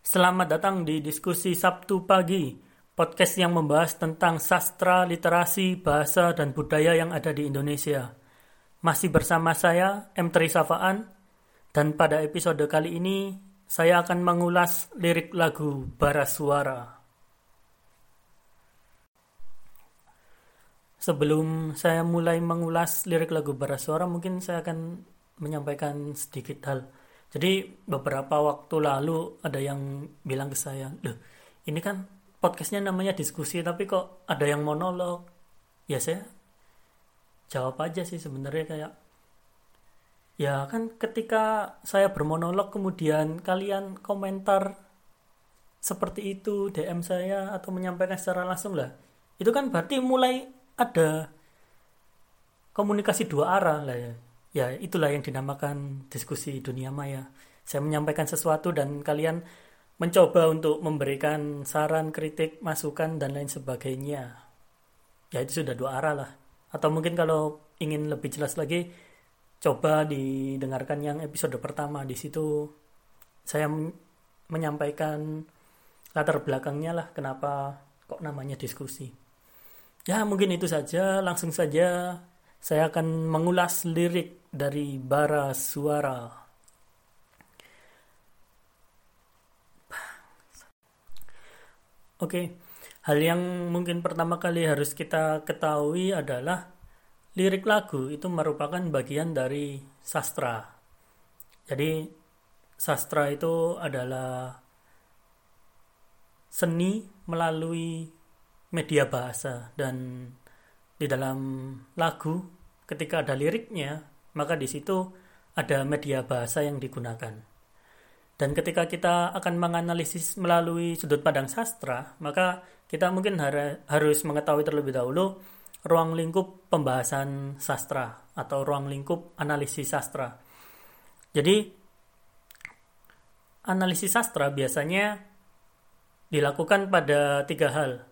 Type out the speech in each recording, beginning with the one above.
Selamat datang di diskusi Sabtu pagi, podcast yang membahas tentang sastra, literasi, bahasa, dan budaya yang ada di Indonesia. Masih bersama saya, M. Tri Safaan, dan pada episode kali ini saya akan mengulas lirik lagu Bara Suara. Sebelum saya mulai mengulas lirik lagu Bara Suara, mungkin saya akan menyampaikan sedikit hal. Jadi beberapa waktu lalu ada yang bilang ke saya, loh ini kan podcastnya namanya diskusi tapi kok ada yang monolog. Ya saya jawab aja sih sebenarnya kayak ya kan ketika saya bermonolog kemudian kalian komentar seperti itu DM saya atau menyampaikan secara langsung lah itu kan berarti mulai ada komunikasi dua arah lah ya ya itulah yang dinamakan diskusi dunia maya. Saya menyampaikan sesuatu dan kalian mencoba untuk memberikan saran, kritik, masukan dan lain sebagainya. Ya itu sudah dua arah lah. Atau mungkin kalau ingin lebih jelas lagi, coba didengarkan yang episode pertama. Di situ saya menyampaikan latar belakangnya lah kenapa kok namanya diskusi. Ya mungkin itu saja, langsung saja saya akan mengulas lirik dari bara suara. Oke, hal yang mungkin pertama kali harus kita ketahui adalah lirik lagu itu merupakan bagian dari sastra. Jadi sastra itu adalah seni melalui media bahasa dan di dalam lagu ketika ada liriknya maka di situ ada media bahasa yang digunakan. Dan ketika kita akan menganalisis melalui sudut pandang sastra maka kita mungkin harus mengetahui terlebih dahulu ruang lingkup pembahasan sastra atau ruang lingkup analisis sastra. Jadi analisis sastra biasanya dilakukan pada tiga hal.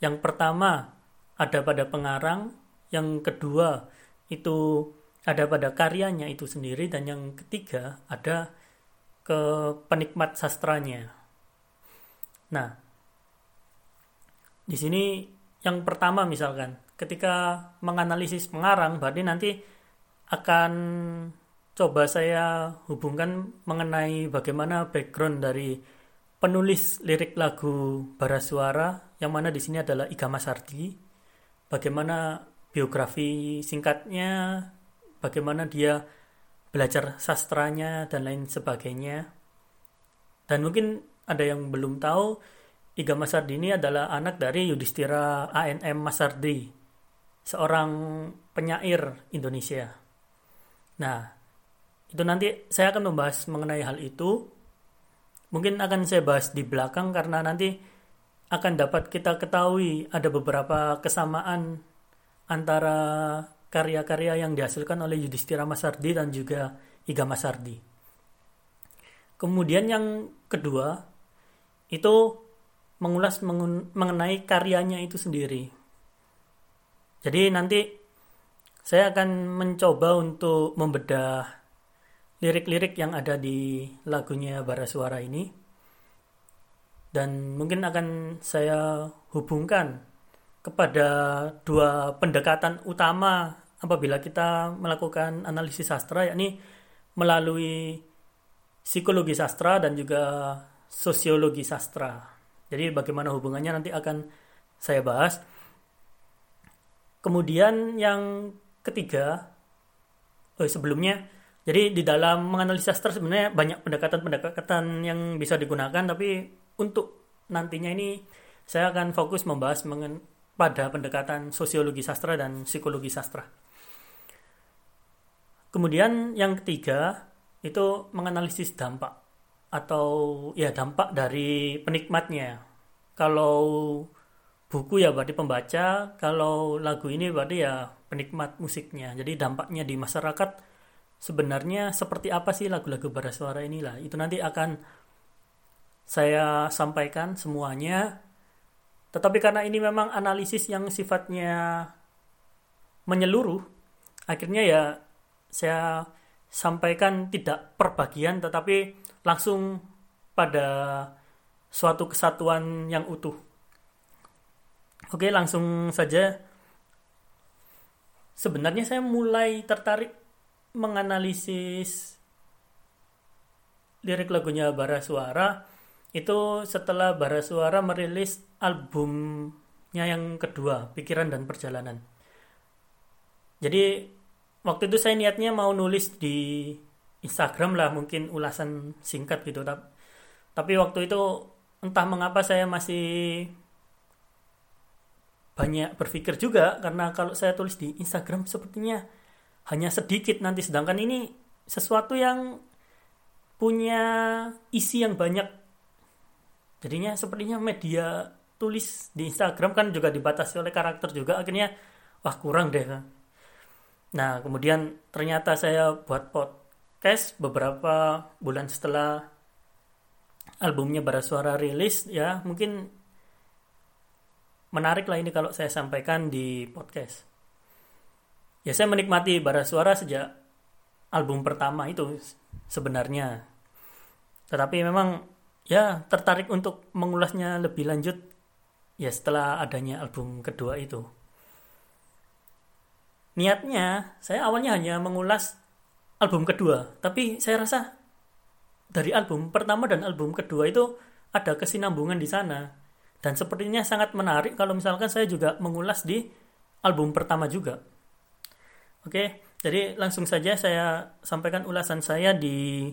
Yang pertama ada pada pengarang, yang kedua itu ada pada karyanya itu sendiri dan yang ketiga ada ke penikmat sastranya. Nah, di sini yang pertama misalkan ketika menganalisis pengarang berarti nanti akan coba saya hubungkan mengenai bagaimana background dari penulis lirik lagu Bara Suara yang mana di sini adalah Iga Masardi bagaimana biografi singkatnya, bagaimana dia belajar sastranya dan lain sebagainya. Dan mungkin ada yang belum tahu, Iga Masardi ini adalah anak dari Yudhistira ANM Masardi, seorang penyair Indonesia. Nah, itu nanti saya akan membahas mengenai hal itu. Mungkin akan saya bahas di belakang karena nanti akan dapat kita ketahui ada beberapa kesamaan antara karya-karya yang dihasilkan oleh Yudhistira Masardi dan juga Iga Masardi. Kemudian yang kedua itu mengulas mengenai karyanya itu sendiri. Jadi nanti saya akan mencoba untuk membedah lirik-lirik yang ada di lagunya Bara Suara ini dan mungkin akan saya hubungkan kepada dua pendekatan utama apabila kita melakukan analisis sastra yakni melalui psikologi sastra dan juga sosiologi sastra. Jadi bagaimana hubungannya nanti akan saya bahas. Kemudian yang ketiga, oh sebelumnya, jadi di dalam menganalisis sastra sebenarnya banyak pendekatan-pendekatan yang bisa digunakan, tapi untuk nantinya ini saya akan fokus membahas pada pendekatan sosiologi sastra dan psikologi sastra. Kemudian yang ketiga itu menganalisis dampak atau ya dampak dari penikmatnya. Kalau buku ya berarti pembaca, kalau lagu ini berarti ya penikmat musiknya. Jadi dampaknya di masyarakat sebenarnya seperti apa sih lagu-lagu suara inilah. Itu nanti akan saya sampaikan semuanya. Tetapi karena ini memang analisis yang sifatnya menyeluruh, akhirnya ya saya sampaikan tidak per bagian tetapi langsung pada suatu kesatuan yang utuh. Oke, langsung saja. Sebenarnya saya mulai tertarik menganalisis lirik lagunya Bara Suara itu setelah Bara Suara merilis albumnya yang kedua, Pikiran dan Perjalanan. Jadi waktu itu saya niatnya mau nulis di Instagram lah mungkin ulasan singkat gitu tapi waktu itu entah mengapa saya masih banyak berpikir juga karena kalau saya tulis di Instagram sepertinya hanya sedikit nanti sedangkan ini sesuatu yang punya isi yang banyak jadinya sepertinya media tulis di Instagram kan juga dibatasi oleh karakter juga akhirnya wah kurang deh nah kemudian ternyata saya buat podcast beberapa bulan setelah albumnya Bara Suara rilis ya mungkin menarik lah ini kalau saya sampaikan di podcast. Ya saya menikmati bara suara sejak album pertama itu sebenarnya. Tetapi memang ya tertarik untuk mengulasnya lebih lanjut ya setelah adanya album kedua itu. Niatnya saya awalnya hanya mengulas album kedua, tapi saya rasa dari album pertama dan album kedua itu ada kesinambungan di sana dan sepertinya sangat menarik kalau misalkan saya juga mengulas di album pertama juga. Oke, jadi langsung saja saya sampaikan ulasan saya di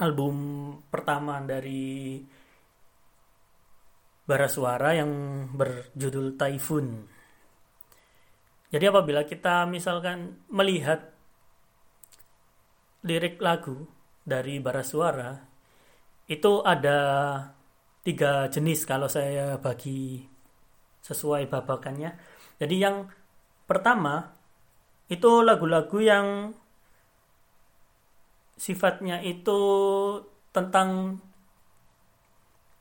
album pertama dari Bara Suara yang berjudul Typhoon. Jadi apabila kita misalkan melihat lirik lagu dari Bara Suara itu ada tiga jenis kalau saya bagi sesuai babakannya. Jadi yang pertama itu lagu-lagu yang sifatnya itu tentang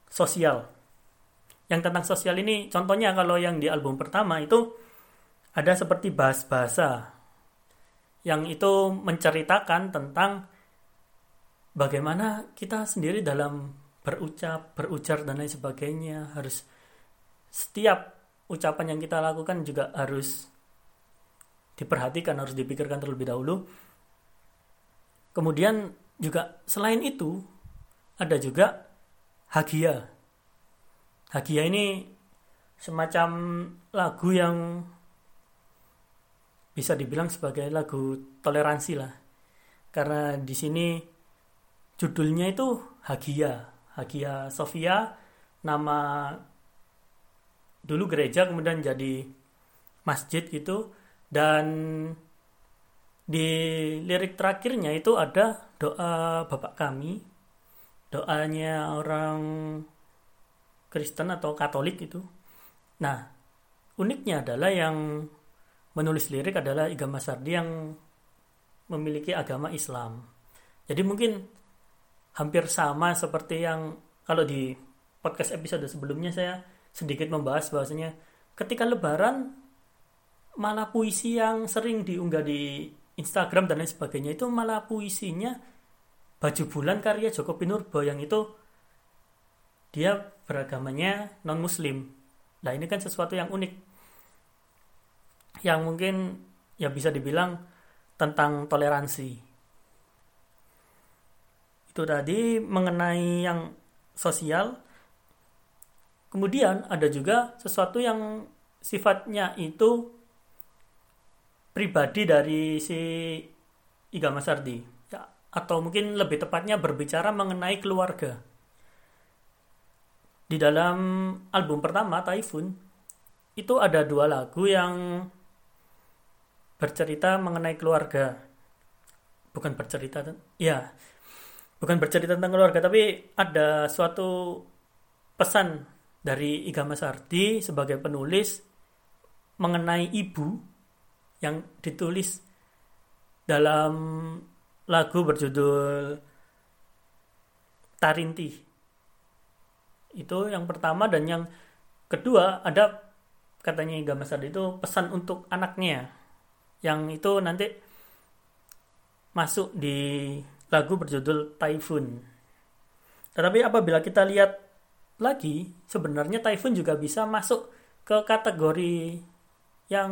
sosial. Yang tentang sosial ini contohnya kalau yang di album pertama itu ada seperti bahas-bahasa yang itu menceritakan tentang bagaimana kita sendiri dalam berucap, berujar dan lain sebagainya harus setiap ucapan yang kita lakukan juga harus diperhatikan, harus dipikirkan terlebih dahulu. Kemudian juga selain itu ada juga hagia. Hagia ini semacam lagu yang bisa dibilang sebagai lagu toleransi lah. Karena di sini judulnya itu Hagia. Hagia Sophia nama dulu gereja kemudian jadi masjid gitu dan di lirik terakhirnya itu ada doa Bapak kami. Doanya orang Kristen atau Katolik itu. Nah uniknya adalah yang menulis lirik adalah Iga Masardi yang memiliki agama Islam. Jadi mungkin hampir sama seperti yang kalau di podcast episode sebelumnya saya sedikit membahas bahwasanya ketika lebaran malah puisi yang sering diunggah di Instagram dan lain sebagainya itu malah puisinya baju bulan karya Joko Pinurbo yang itu dia beragamanya non muslim nah ini kan sesuatu yang unik. Yang mungkin ya bisa dibilang tentang toleransi. Itu tadi mengenai yang sosial. Kemudian ada juga sesuatu yang sifatnya itu pribadi dari si Iga Masardi. Ya, atau mungkin lebih tepatnya berbicara mengenai keluarga. Di dalam album pertama, Typhoon, itu ada dua lagu yang bercerita mengenai keluarga. Bukan bercerita, ya bukan bercerita tentang keluarga tapi ada suatu pesan dari Iga Masardi sebagai penulis mengenai ibu yang ditulis dalam lagu berjudul Tarinti. Itu yang pertama dan yang kedua ada katanya Iga Masardi itu pesan untuk anaknya yang itu nanti masuk di lagu berjudul Typhoon. Tetapi apabila kita lihat lagi, sebenarnya Typhoon juga bisa masuk ke kategori yang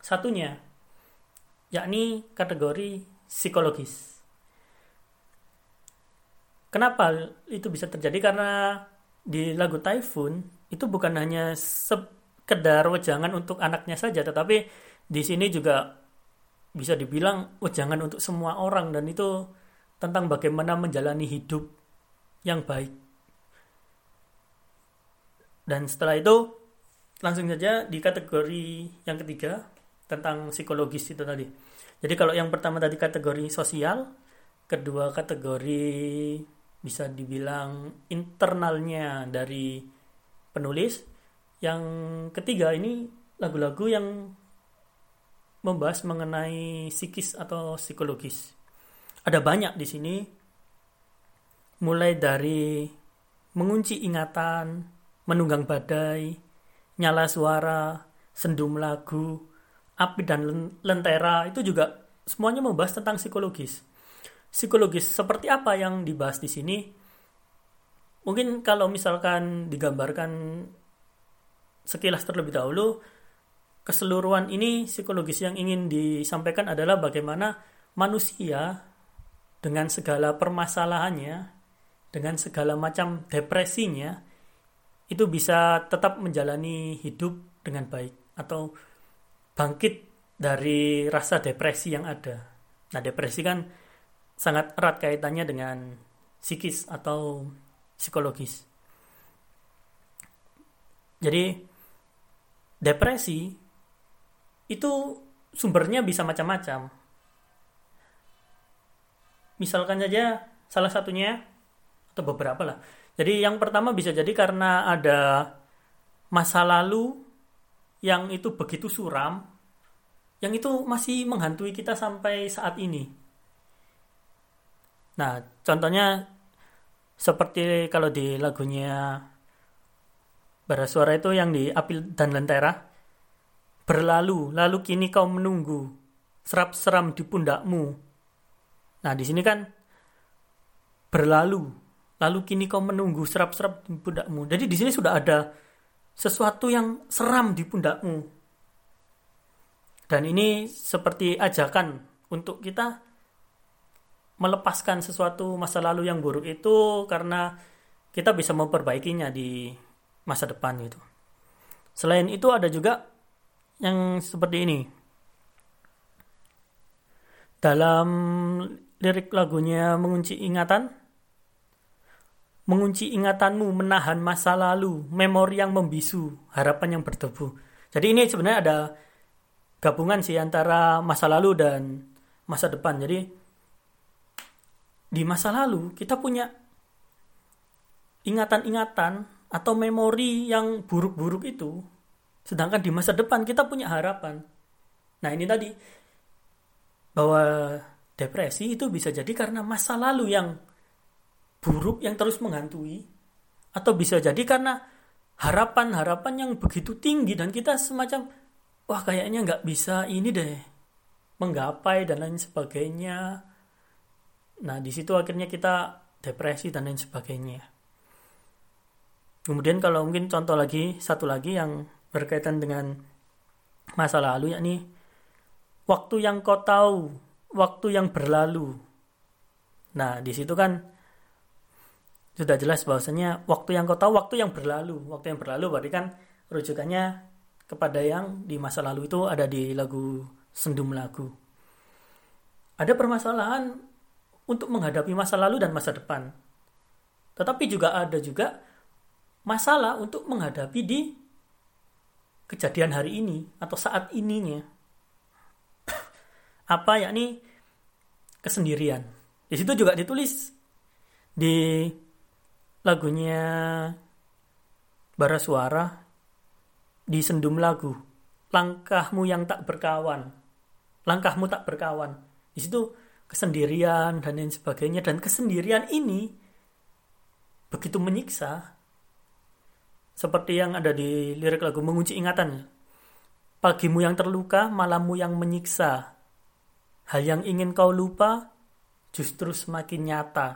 satunya, yakni kategori psikologis. Kenapa itu bisa terjadi? Karena di lagu Typhoon itu bukan hanya sekedar wejangan untuk anaknya saja, tetapi di sini juga bisa dibilang wejangan untuk semua orang dan itu tentang bagaimana menjalani hidup yang baik. Dan setelah itu langsung saja di kategori yang ketiga tentang psikologis itu tadi. Jadi kalau yang pertama tadi kategori sosial, kedua kategori bisa dibilang internalnya dari penulis, yang ketiga ini lagu-lagu yang membahas mengenai psikis atau psikologis. Ada banyak di sini, mulai dari mengunci ingatan, menunggang badai, nyala suara, sendum lagu, api dan lentera itu juga semuanya membahas tentang psikologis. Psikologis seperti apa yang dibahas di sini? Mungkin kalau misalkan digambarkan sekilas terlebih dahulu, keseluruhan ini psikologis yang ingin disampaikan adalah bagaimana manusia dengan segala permasalahannya, dengan segala macam depresinya, itu bisa tetap menjalani hidup dengan baik atau bangkit dari rasa depresi yang ada. Nah, depresi kan sangat erat kaitannya dengan psikis atau psikologis. Jadi, depresi itu sumbernya bisa macam-macam. Misalkan saja salah satunya atau beberapa lah. Jadi yang pertama bisa jadi karena ada masa lalu yang itu begitu suram, yang itu masih menghantui kita sampai saat ini. Nah, contohnya seperti kalau di lagunya Bara Suara itu yang di Apil dan Lentera. Berlalu, lalu kini kau menunggu, serap seram di pundakmu. Nah, di sini kan berlalu, lalu kini kau menunggu, serap-serap di pundakmu. Jadi di sini sudah ada sesuatu yang seram di pundakmu. Dan ini seperti ajakan untuk kita melepaskan sesuatu masa lalu yang buruk itu karena kita bisa memperbaikinya di masa depan gitu. Selain itu ada juga yang seperti ini. Dalam lirik lagunya mengunci ingatan, mengunci ingatanmu, menahan masa lalu, memori yang membisu, harapan yang berdebu. Jadi ini sebenarnya ada gabungan sih antara masa lalu dan masa depan. Jadi di masa lalu kita punya ingatan-ingatan atau memori yang buruk-buruk itu, sedangkan di masa depan kita punya harapan. Nah ini tadi bahwa depresi itu bisa jadi karena masa lalu yang buruk yang terus menghantui atau bisa jadi karena harapan-harapan yang begitu tinggi dan kita semacam wah kayaknya nggak bisa ini deh menggapai dan lain sebagainya. Nah di situ akhirnya kita depresi dan lain sebagainya. Kemudian kalau mungkin contoh lagi satu lagi yang berkaitan dengan masa lalu yakni waktu yang kau tahu waktu yang berlalu. Nah di situ kan sudah jelas bahwasanya waktu yang kau tahu waktu yang berlalu. Waktu yang berlalu berarti kan rujukannya kepada yang di masa lalu itu ada di lagu sendum lagu. Ada permasalahan untuk menghadapi masa lalu dan masa depan. Tetapi juga ada juga masalah untuk menghadapi di kejadian hari ini atau saat ininya. Apa yakni kesendirian? Di situ juga ditulis di lagunya Bara Suara di sendum lagu langkahmu yang tak berkawan. Langkahmu tak berkawan. Di situ kesendirian dan lain sebagainya. Dan kesendirian ini begitu menyiksa seperti yang ada di lirik lagu mengunci ingatan. Pagimu yang terluka malammu yang menyiksa. Hal yang ingin kau lupa justru semakin nyata.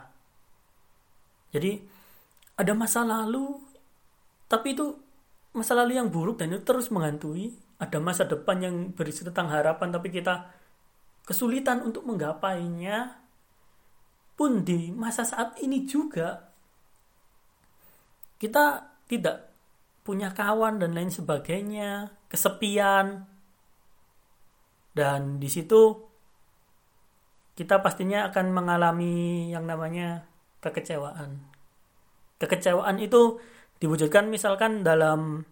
Jadi ada masa lalu tapi itu masa lalu yang buruk dan itu terus menghantui. Ada masa depan yang berisi tentang harapan tapi kita kesulitan untuk menggapainya pun di masa saat ini juga kita tidak punya kawan dan lain sebagainya, kesepian. Dan di situ kita pastinya akan mengalami yang namanya kekecewaan. Kekecewaan itu diwujudkan misalkan dalam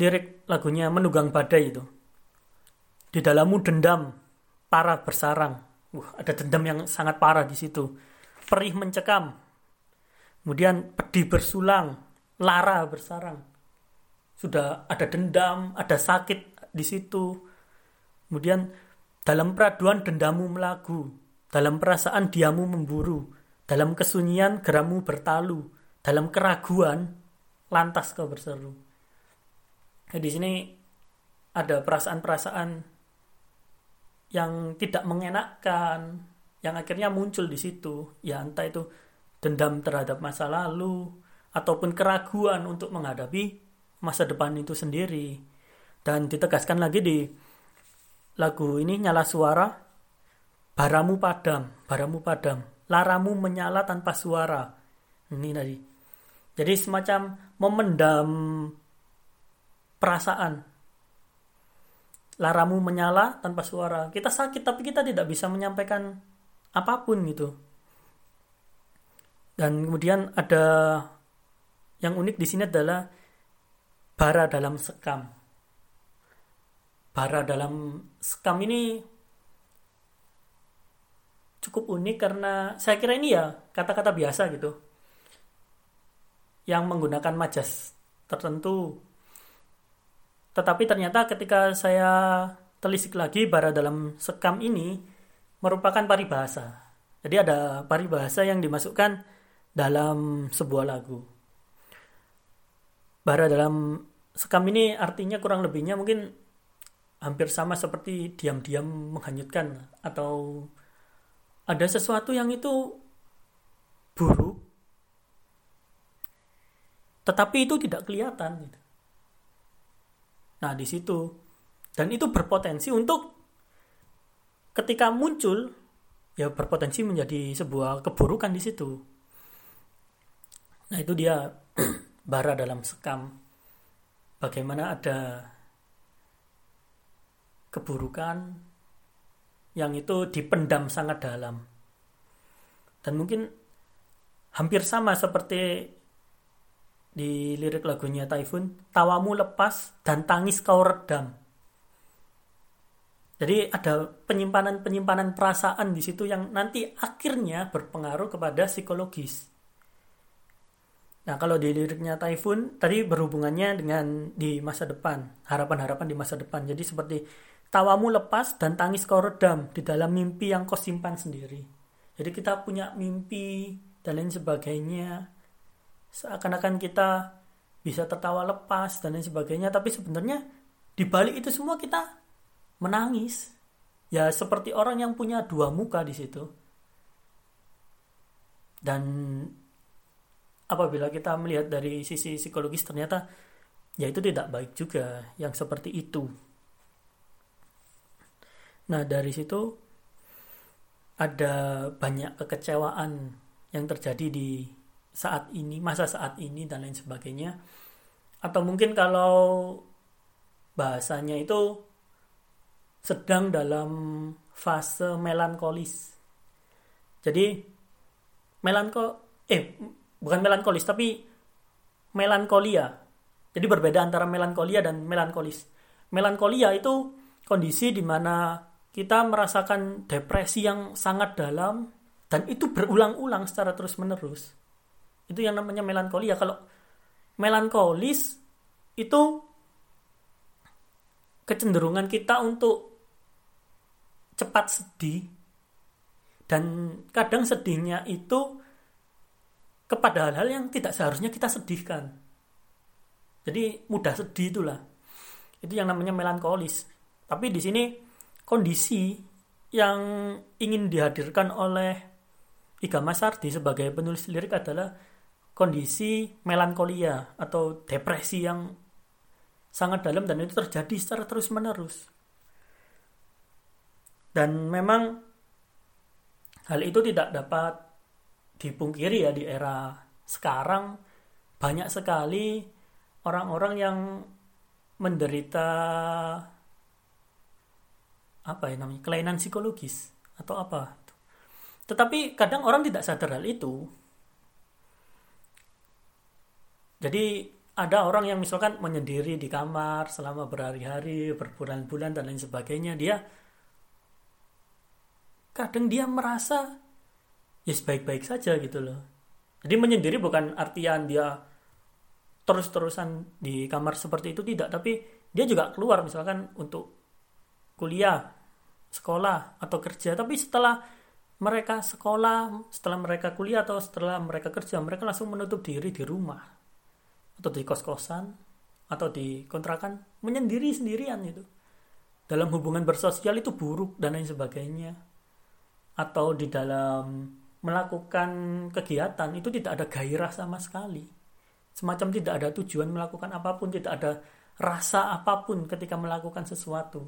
lirik lagunya Menugang Badai itu. Di dalammu dendam, para bersarang. Uh, ada dendam yang sangat parah di situ. Perih mencekam. Kemudian pedih bersulang, lara bersarang. Sudah ada dendam, ada sakit di situ. Kemudian dalam peraduan dendamu melagu, dalam perasaan diamu memburu, dalam kesunyian geramu bertalu, dalam keraguan lantas kau berseru. Nah, di sini ada perasaan-perasaan yang tidak mengenakkan, yang akhirnya muncul di situ. Ya entah itu dendam terhadap masa lalu, ataupun keraguan untuk menghadapi masa depan itu sendiri. Dan ditegaskan lagi di lagu ini nyala suara, baramu padam, baramu padam, laramu menyala tanpa suara. Ini tadi. Jadi semacam memendam perasaan. Laramu menyala tanpa suara. Kita sakit tapi kita tidak bisa menyampaikan apa pun gitu. Dan kemudian ada yang unik di sini adalah bara dalam sekam. Bara dalam sekam ini cukup unik karena saya kira ini ya kata-kata biasa gitu. Yang menggunakan majas tertentu. Tetapi ternyata ketika saya telisik lagi bara dalam sekam ini merupakan paribahasa. Jadi ada paribahasa yang dimasukkan dalam sebuah lagu bara dalam sekam ini artinya kurang lebihnya mungkin hampir sama seperti diam-diam menghanyutkan atau ada sesuatu yang itu buruk tetapi itu tidak kelihatan gitu. Nah, di situ dan itu berpotensi untuk ketika muncul ya berpotensi menjadi sebuah keburukan di situ. Nah, itu dia bara dalam sekam. Bagaimana ada keburukan yang itu dipendam sangat dalam. Dan mungkin hampir sama seperti di lirik lagunya Typhoon, tawamu lepas dan tangis kau redam. Jadi ada penyimpanan-penyimpanan perasaan di situ yang nanti akhirnya berpengaruh kepada psikologis. Nah, kalau di liriknya Typhoon tadi berhubungannya dengan di masa depan, harapan-harapan di masa depan. Jadi seperti tawamu lepas dan tangis kau redam di dalam mimpi yang kau simpan sendiri. Jadi kita punya mimpi dan lain sebagainya. Seakan-akan kita bisa tertawa lepas dan lain sebagainya, tapi sebenarnya di balik itu semua kita menangis. Ya seperti orang yang punya dua muka di situ. Dan apabila kita melihat dari sisi psikologis ternyata ya itu tidak baik juga yang seperti itu. Nah, dari situ ada banyak kekecewaan yang terjadi di saat ini, masa saat ini dan lain sebagainya. Atau mungkin kalau bahasanya itu sedang dalam fase melankolis. Jadi melanko eh bukan melankolis tapi melankolia. Jadi berbeda antara melankolia dan melankolis. Melankolia itu kondisi di mana kita merasakan depresi yang sangat dalam dan itu berulang-ulang secara terus-menerus. Itu yang namanya melankolia. Kalau melankolis itu kecenderungan kita untuk cepat sedih dan kadang sedihnya itu kepada hal-hal yang tidak seharusnya kita sedihkan. Jadi mudah sedih itulah. Itu yang namanya melankolis. Tapi di sini kondisi yang ingin dihadirkan oleh Iga Masardi sebagai penulis lirik adalah kondisi melankolia atau depresi yang sangat dalam dan itu terjadi secara terus-menerus. Dan memang hal itu tidak dapat dipungkiri ya di era sekarang banyak sekali orang-orang yang menderita apa ya namanya kelainan psikologis atau apa tetapi kadang orang tidak sadar hal itu. Jadi ada orang yang misalkan menyendiri di kamar selama berhari-hari, berbulan-bulan dan lain sebagainya, dia kadang dia merasa ya baik-baik saja gitu loh. Jadi menyendiri bukan artian dia terus-terusan di kamar seperti itu tidak, tapi dia juga keluar misalkan untuk kuliah, sekolah atau kerja, tapi setelah mereka sekolah, setelah mereka kuliah atau setelah mereka kerja, mereka langsung menutup diri di rumah atau di kos-kosan atau di kontrakan menyendiri sendirian itu. Dalam hubungan bersosial itu buruk dan lain sebagainya. Atau di dalam melakukan kegiatan itu tidak ada gairah sama sekali. Semacam tidak ada tujuan melakukan apa pun, tidak ada rasa apa pun ketika melakukan sesuatu.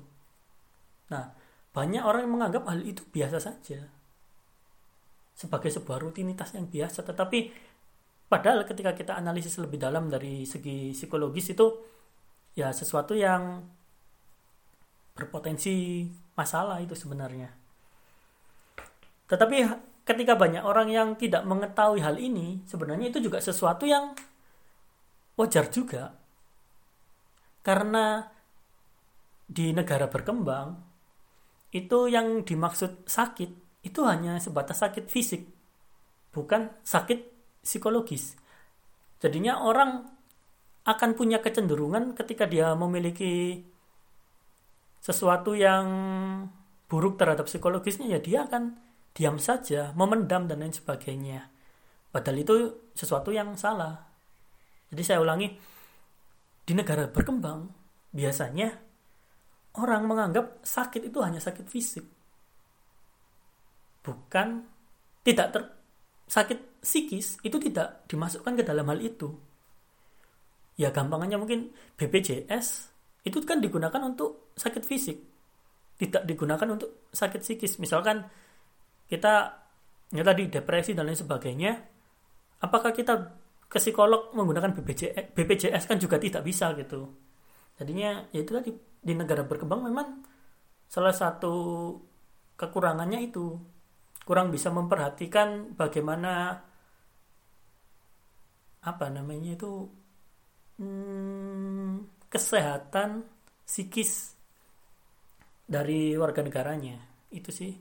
Nah, banyak orang yang menganggap hal itu biasa saja sebagai sebuah rutinitas yang biasa tetapi padahal ketika kita analisis lebih dalam dari segi psikologis itu ya sesuatu yang berpotensi masalah itu sebenarnya. Tetapi ketika banyak orang yang tidak mengetahui hal ini sebenarnya itu juga sesuatu yang wajar juga. Karena di negara berkembang itu yang dimaksud sakit itu hanya sebatas sakit fisik, bukan sakit psikologis. Jadinya orang akan punya kecenderungan ketika dia memiliki sesuatu yang buruk terhadap psikologisnya ya dia akan diam saja, memendam dan lain sebagainya. Padahal itu sesuatu yang salah. Jadi saya ulangi, di negara berkembang biasanya orang menganggap sakit itu hanya sakit fisik bukan tidak ter, sakit psikis itu tidak dimasukkan ke dalam hal itu. Ya gampangannya mungkin BPJS itu kan digunakan untuk sakit fisik, tidak digunakan untuk sakit psikis. Misalkan kita ya tadi depresi dan lain sebagainya, apakah kita ke psikolog menggunakan BPJS, BPJS kan juga tidak bisa gitu. Jadinya ya itu tadi di negara berkembang memang salah satu kekurangannya itu kurang bisa memperhatikan bagaimana apa namanya itu hmm, kesehatan psikis dari warga negaranya. Itu sih.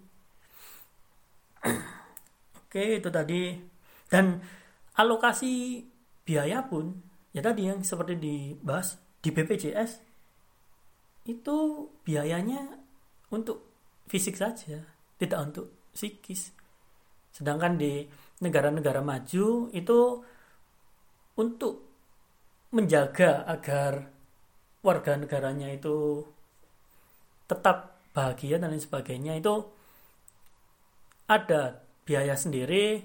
Oke itu tadi. Dan alokasi biaya pun ya tadi yang seperti dibahas di BPJS itu biayanya untuk fisik saja tidak untuk psikis. Sedangkan di negara-negara maju itu untuk menjaga agar warga negaranya itu tetap bahagia dan lain sebagainya itu ada biaya sendiri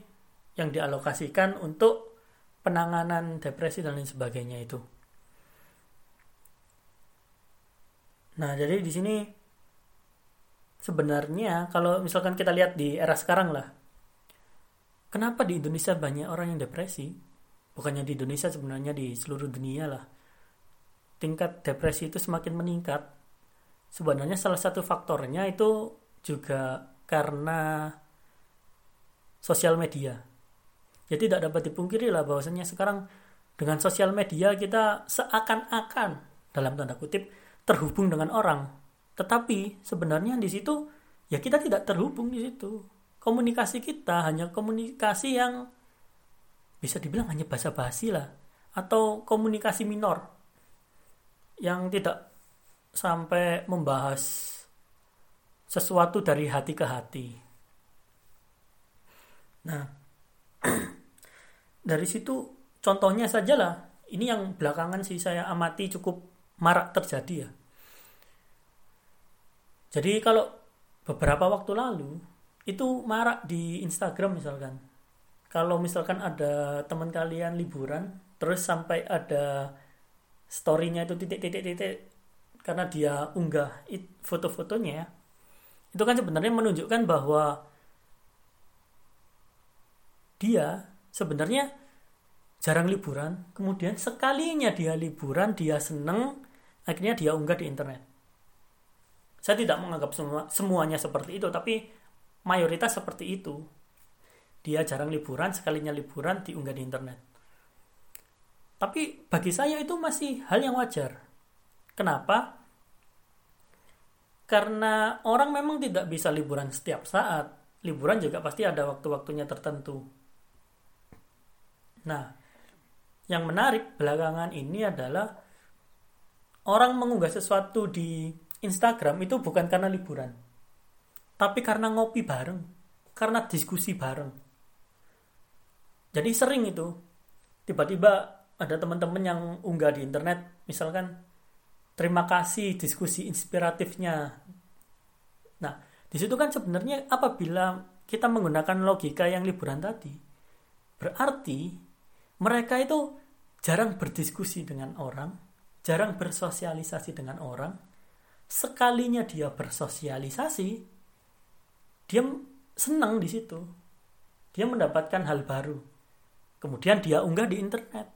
yang dialokasikan untuk penanganan depresi dan lain sebagainya itu. Nah, jadi di sini sebenarnya kalau misalkan kita lihat di era sekarang lah kenapa di Indonesia banyak orang yang depresi bukannya di Indonesia sebenarnya di seluruh dunia lah. Tingkat depresi itu semakin meningkat. Sebenarnya salah satu faktornya itu juga karena sosial media. Ya tidak dapat dipungkiri lah bahwasanya sekarang dengan sosial media kita seakan-akan dalam tanda kutip terhubung dengan orang. Tetapi sebenarnya di situ ya kita tidak terhubung di situ. Komunikasi kita hanya komunikasi yang bisa dibilang hanya basa-basi lah atau komunikasi minor yang tidak sampai membahas sesuatu dari hati ke hati. Nah, dari situ contohnya saja lah, ini yang belakangan sih saya amati cukup marak terjadi ya. Jadi kalau beberapa waktu lalu itu marak di Instagram misalkan kalau misalkan ada teman kalian liburan terus sampai ada storynya itu titik-titik-titik karena dia unggah foto-fotonya itu kan sebenarnya menunjukkan bahwa dia sebenarnya jarang liburan kemudian sekalinya dia liburan dia seneng akhirnya dia unggah di internet. Saya tidak menganggap semua semuanya seperti itu tapi mayoritas seperti itu dia jarang liburan sekalinya liburan diunggah di internet. Tapi bagi saya itu masih hal yang wajar. Kenapa? Karena orang memang tidak bisa liburan setiap saat. Liburan juga pasti ada waktu-waktunya tertentu. Nah yang menarik belakangan ini adalah orang mengunggah sesuatu di Instagram itu bukan karena liburan, tapi karena ngopi bareng, karena diskusi bareng. Jadi sering itu, tiba-tiba ada teman-teman yang unggah di internet, misalkan terima kasih diskusi inspiratifnya. Nah, di situ kan sebenarnya apabila kita menggunakan logika yang liburan tadi, berarti mereka itu jarang berdiskusi dengan orang, jarang bersosialisasi dengan orang. Sekalinya dia bersosialisasi, dia senang di situ. Dia mendapatkan hal baru. Kemudian dia unggah di internet.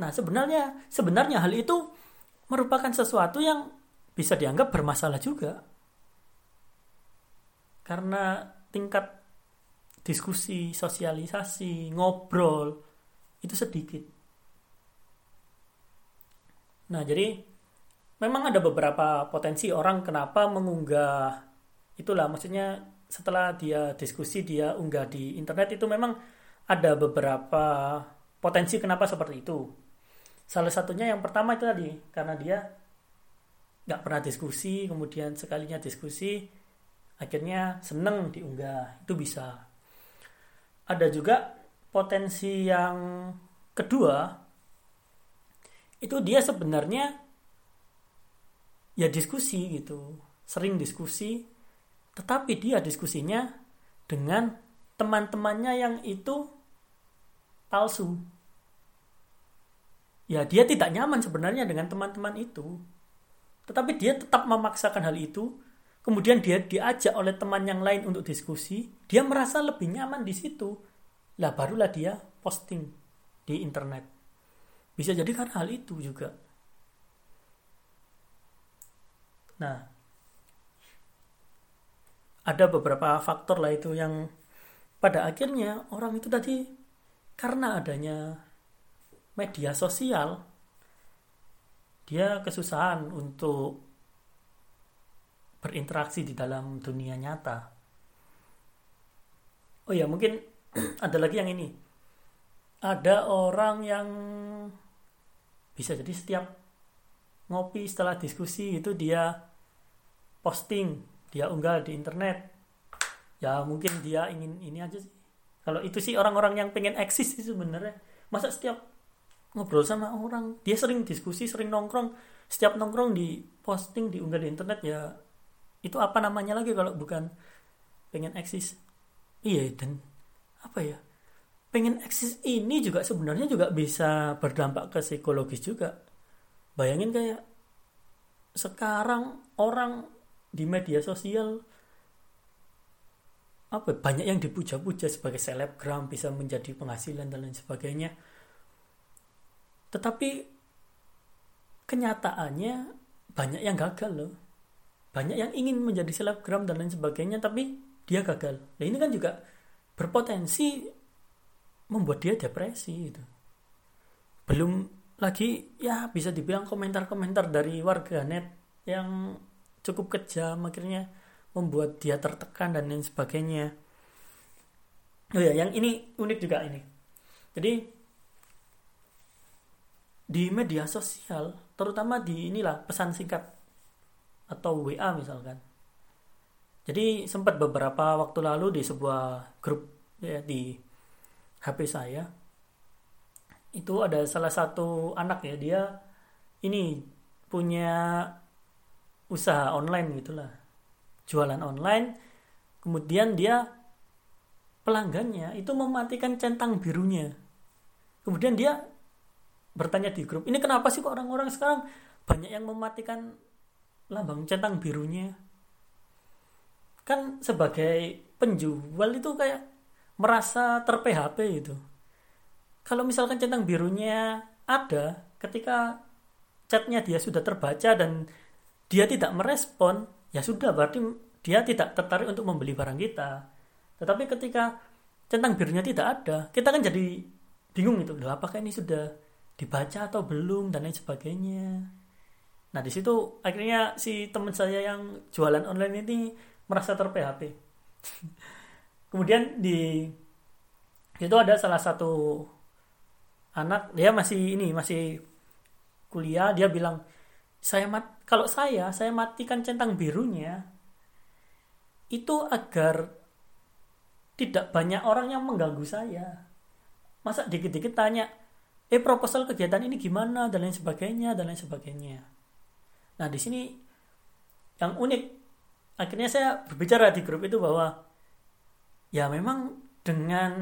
Nah, sebenarnya sebenarnya hal itu merupakan sesuatu yang bisa dianggap bermasalah juga. Karena tingkat diskusi, sosialisasi, ngobrol itu sedikit. Nah, jadi memang ada beberapa potensi orang kenapa mengunggah itulah maksudnya setelah dia diskusi dia unggah di internet itu memang ada beberapa potensi kenapa seperti itu. Salah satunya yang pertama itu tadi karena dia nggak pernah diskusi, kemudian sekalinya diskusi, akhirnya seneng diunggah itu bisa ada juga potensi yang kedua itu dia sebenarnya ya diskusi gitu sering diskusi tetapi dia diskusinya dengan teman-temannya yang itu palsu ya dia tidak nyaman sebenarnya dengan teman-teman itu tetapi dia tetap memaksakan hal itu kemudian dia diajak oleh teman yang lain untuk diskusi, dia merasa lebih nyaman di situ. Lah barulah dia posting di internet. Bisa jadi karena hal itu juga. Nah, ada beberapa faktor lah itu yang pada akhirnya orang itu tadi karena adanya media sosial dia kesusahan untuk berinteraksi di dalam dunia nyata. Oh ya, mungkin ada lagi yang ini. Ada orang yang bisa jadi setiap ngopi setelah diskusi itu dia posting, dia unggah di internet. Ya mungkin dia ingin ini aja sih. Kalau itu sih orang-orang yang pengen eksis sih sebenarnya. Masa setiap ngobrol sama orang, dia sering diskusi, sering nongkrong, setiap nongkrong di posting, diunggah di internet ya itu apa namanya lagi kalau bukan pengen eksis iya dan apa ya pengen eksis ini juga sebenarnya juga bisa berdampak ke psikologis juga bayangin kayak sekarang orang di media sosial apa banyak yang dipuja-puja sebagai selebgram bisa menjadi penghasilan dan lain sebagainya. Tetapi kenyataannya banyak yang gagal loh. Banyak yang ingin menjadi selebgram dan lain sebagainya tapi dia gagal. Nah ini kan juga berpotensi membuat dia depresi gitu. Belum lagi ya bisa dibilang komentar-komentar dari warganet yang cukup kejam akhirnya membuat dia tertekan dan lain sebagainya oh ya yang ini unik juga ini jadi di media sosial terutama di inilah pesan singkat atau WA misalkan. Jadi sempat beberapa waktu lalu di sebuah grup ya di HP saya itu ada salah satu anak ya dia ini punya usaha online gitulah. Jualan online kemudian dia pelanggannya itu mematikan centang birunya. Kemudian dia bertanya di grup ini kenapa sih kok orang-orang sekarang banyak yang mematikan lambang centang birunya? Kan sebagai penjual itu kayak merasa ter PHP itu kalau misalkan centang birunya ada ketika chatnya dia sudah terbaca dan dia tidak merespon ya sudah berarti dia tidak tertarik untuk membeli barang kita. Tetapi ketika centang birunya tidak ada kita kan jadi bingung itu loh apakah ini sudah dibaca atau belum dan lain sebagainya. Nah di situ akhirnya si teman saya yang jualan online ini merasa ter PHP kemudian di itu ada salah satu anak dia masih ini masih kuliah dia bilang saya mat kalau saya saya matikan centang birunya itu agar tidak banyak orang yang mengganggu saya masa dikit-dikit tanya eh proposal kegiatan ini gimana dan lain sebagainya dan lain sebagainya. Nah di sini yang unik akhirnya saya berbicara di grup itu bahwa ya memang dengan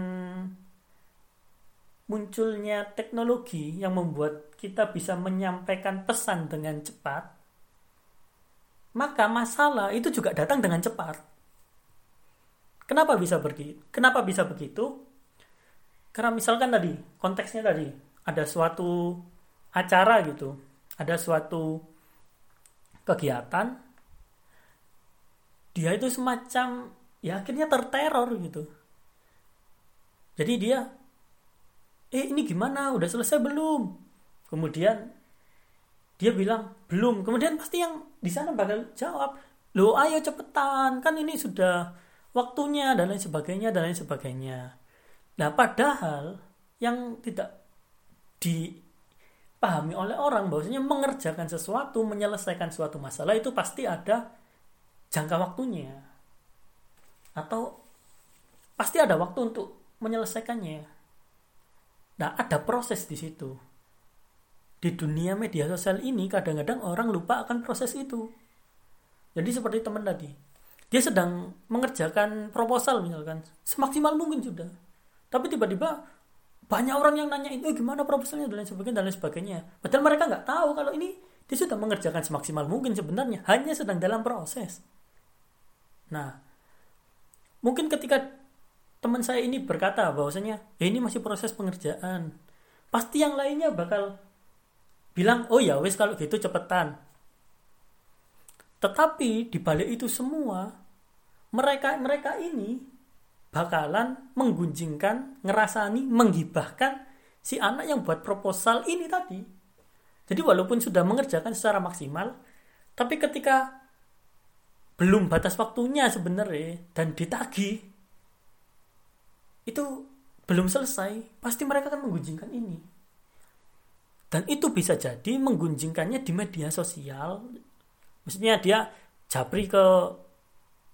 munculnya teknologi yang membuat kita bisa menyampaikan pesan dengan cepat, maka masalah itu juga datang dengan cepat. Kenapa bisa begitu? Kenapa bisa begitu? Karena misalkan tadi konteksnya tadi ada suatu acara gitu, ada suatu kegiatan, dia itu semacam ya akhirnya terteror gitu. Jadi dia, eh ini gimana? Udah selesai belum? Kemudian dia bilang belum. Kemudian pasti yang di sana bakal jawab, lo ayo cepetan, kan ini sudah waktunya dan lain sebagainya dan lain sebagainya. Nah padahal yang tidak dipahami oleh orang bahwasanya mengerjakan sesuatu, menyelesaikan suatu masalah itu pasti ada jangka waktunya. Atau pasti ada waktu untuk menyelesaikannya. Nah, ada proses di situ. Di dunia media sosial ini kadang-kadang orang lupa akan proses itu. Jadi seperti teman tadi, dia sedang mengerjakan proposal misalkan, semaksimal mungkin sudah. Tapi tiba-tiba banyak orang yang nanya itu eh, gimana proposalnya dan lain sebagainya dan lain sebagainya padahal mereka nggak tahu kalau ini dia sudah mengerjakan semaksimal mungkin sebenarnya hanya sedang dalam proses nah mungkin ketika teman saya ini berkata bahwasanya ya ini masih proses pengerjaan pasti yang lainnya bakal bilang oh ya wes kalau gitu cepetan tetapi di balik itu semua mereka mereka ini bakalan menggunjingkan, ngerasani, menggibahkan si anak yang buat proposal ini tadi. Jadi walaupun sudah mengerjakan secara maksimal, tapi ketika belum batas waktunya sebenarnya dan ditagi itu belum selesai, pasti mereka akan menggunjingkan ini. Dan itu bisa jadi menggunjingkannya di media sosial. Maksudnya dia japri ke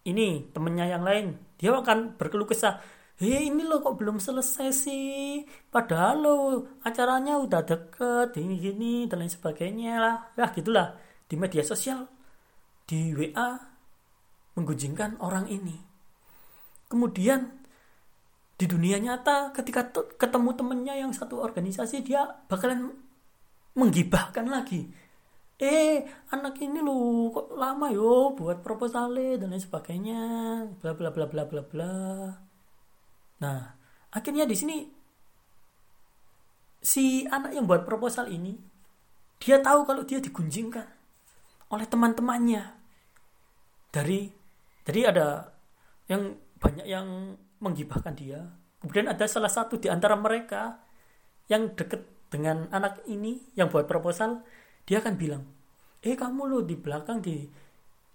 ini temennya yang lain. Dia akan berkeluh kesah. Hei ini loh kok belum selesai sih? Padahal lo acaranya udah deket Ini gini dan lain sebagainya lah. Ya gitulah. Di media sosial Di WA Menggunjingkan orang ini. Kemudian Di dunia nyata ketika ketemu temennya yang satu organisasi Dia bakalan Menggibahkan lagi. Eh anak ini lu kok lama yo buat proposalnya dan lain sebagainya bla bla bla bla bla bla. Nah akhirnya di sini si anak yang buat proposal ini dia tahu kalau dia digunjingkan oleh teman-temannya. Dari jadi ada yang banyak yang menggibahkan dia. Kemudian ada salah satu di antara mereka yang deket dengan anak ini yang buat proposal dia akan bilang eh kamu lo di belakang di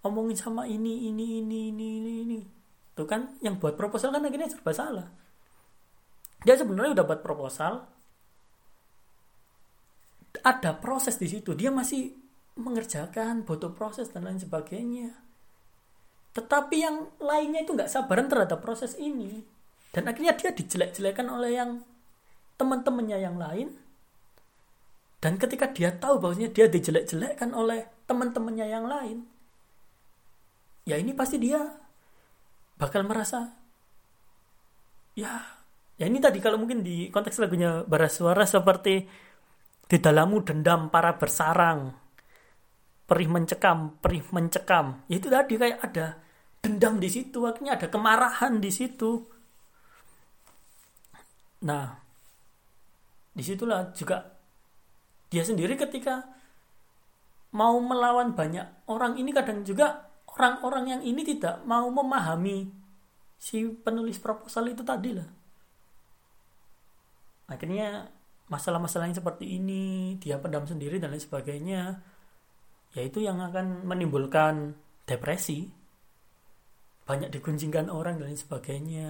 omongin sama ini ini ini ini ini ini. Tuh kan yang buat proposal kan akhirnya serba salah. Dia sebenarnya udah buat proposal. Ada proses di situ. Dia masih mengerjakan butuh proses dan lain sebagainya tetapi yang lainnya itu nggak sabaran terhadap proses ini. Dan akhirnya dia dijelek-jelekan oleh yang teman-temannya yang lain. Dan ketika dia tahu bahwasanya dia dijelek-jelekkan oleh teman-temannya yang lain, ya ini pasti dia bakal merasa ya ya ini tadi kalau mungkin di konteks lagunya bara suara seperti di dalammu dendam para bersarang perih mencekam perih mencekam. Ya itu tadi kayak ada dendam di situ akhirnya ada kemarahan di situ. Nah di situlah juga dia sendiri ketika mau melawan banyak orang ini kadang juga orang-orang yang ini tidak mau memahami si penulis proposal itu tadi lah. Akhirnya masalah-masalah yang seperti ini dia pendam sendiri dan lain sebagainya yaitu yang akan menimbulkan depresi. Banyak diguncingkan orang dan lain sebagainya.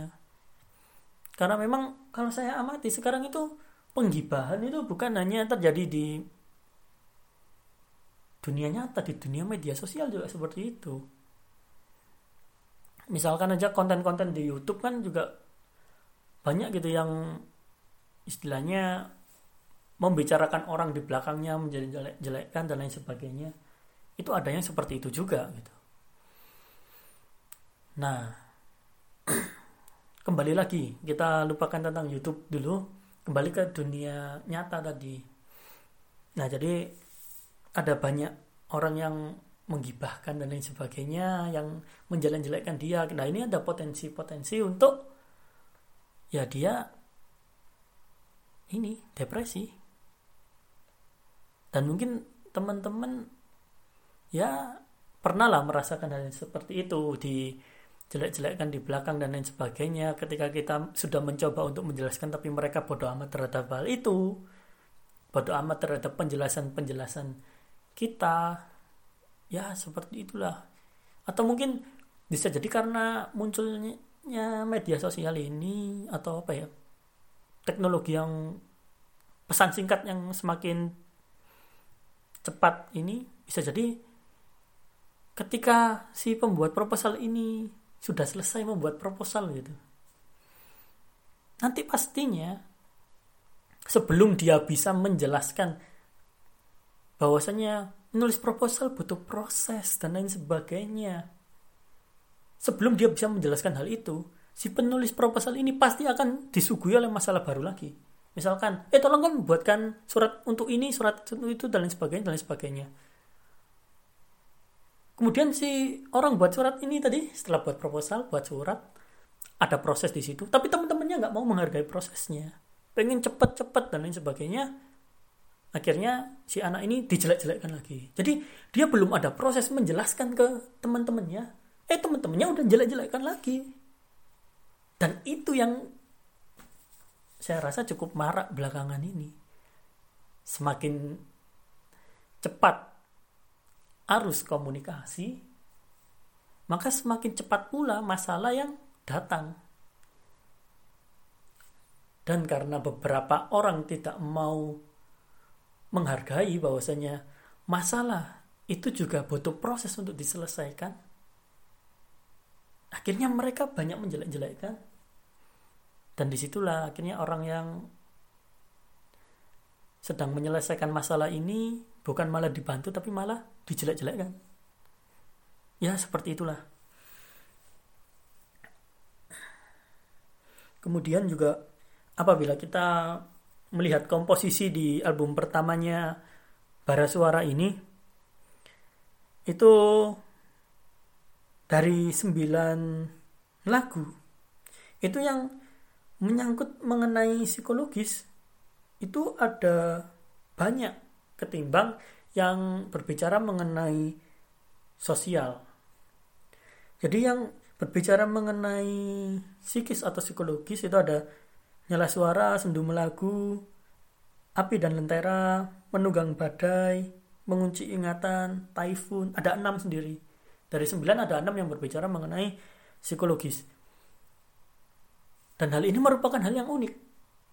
Karena memang kalau saya amati sekarang itu penggibahan itu bukan hanya terjadi di dunia nyata di dunia media sosial juga seperti itu. Misalkan aja konten-konten di YouTube kan juga banyak gitu yang istilahnya membicarakan orang di belakangnya menjadi jelek-jelekan dan lain sebagainya itu ada yang seperti itu juga gitu. Nah kembali lagi kita lupakan tentang YouTube dulu. Kembali ke dunia nyata tadi. Nah jadi ada banyak orang yang menggibahkan dan lain sebagainya yang menjelek-jelekkan dia. Nah ini ada potensi-potensi untuk ya dia ini depresi. Dan mungkin teman-teman ya pernah lah merasakan hal seperti itu di jelek-jelekkan di belakang dan lain sebagainya. Ketika kita sudah mencoba untuk menjelaskan tapi mereka bodoh amat terhadap hal itu bodoh amat terhadap penjelasan-penjelasan kita ya seperti itulah. Atau mungkin bisa jadi karena munculnya media sosial ini atau apa ya teknologi yang pesan singkat yang semakin cepat ini bisa jadi ketika si pembuat proposal ini sudah selesai membuat proposal gitu nanti pastinya sebelum dia bisa menjelaskan bahwasanya menulis proposal butuh proses dan lain sebagainya sebelum dia bisa menjelaskan hal itu si penulis proposal ini pasti akan disuguhi oleh masalah baru lagi. Misalkan, eh tolong kan buatkan surat untuk ini, surat untuk itu, dan lain sebagainya, dan lain sebagainya. Kemudian si orang buat surat ini tadi, setelah buat proposal, buat surat, ada proses di situ. Tapi teman-temannya nggak mau menghargai prosesnya. Pengen cepet-cepet dan lain sebagainya. Akhirnya si anak ini dijelek-jelekkan lagi. Jadi dia belum ada proses menjelaskan ke teman-temannya. Eh teman-temannya udah jelek-jelekkan lagi dan itu yang saya rasa cukup marak belakangan ini. Semakin cepat arus komunikasi, maka semakin cepat pula masalah yang datang. Dan karena beberapa orang tidak mau menghargai bahwasanya masalah itu juga butuh proses untuk diselesaikan, akhirnya mereka banyak menjelek-jelekkan dan di situlah akhirnya orang yang sedang menyelesaikan masalah ini bukan malah dibantu tapi malah dijelek-jelekkan. Ya seperti itulah. Kemudian juga apabila kita melihat komposisi di album pertamanya Bara Suara ini itu dari sembilan lagu itu yang menyangkut mengenai psikologis itu ada banyak ketimbang yang berbicara mengenai sosial. Jadi yang berbicara mengenai psikis atau psikologis itu ada nyala suara, sendu melagu, api dan lentera, menunggang badai, mengunci ingatan, typhoon, ada enam sendiri. Dari sembilan ada enam yang berbicara mengenai psikologis. Dan hal ini merupakan hal yang unik.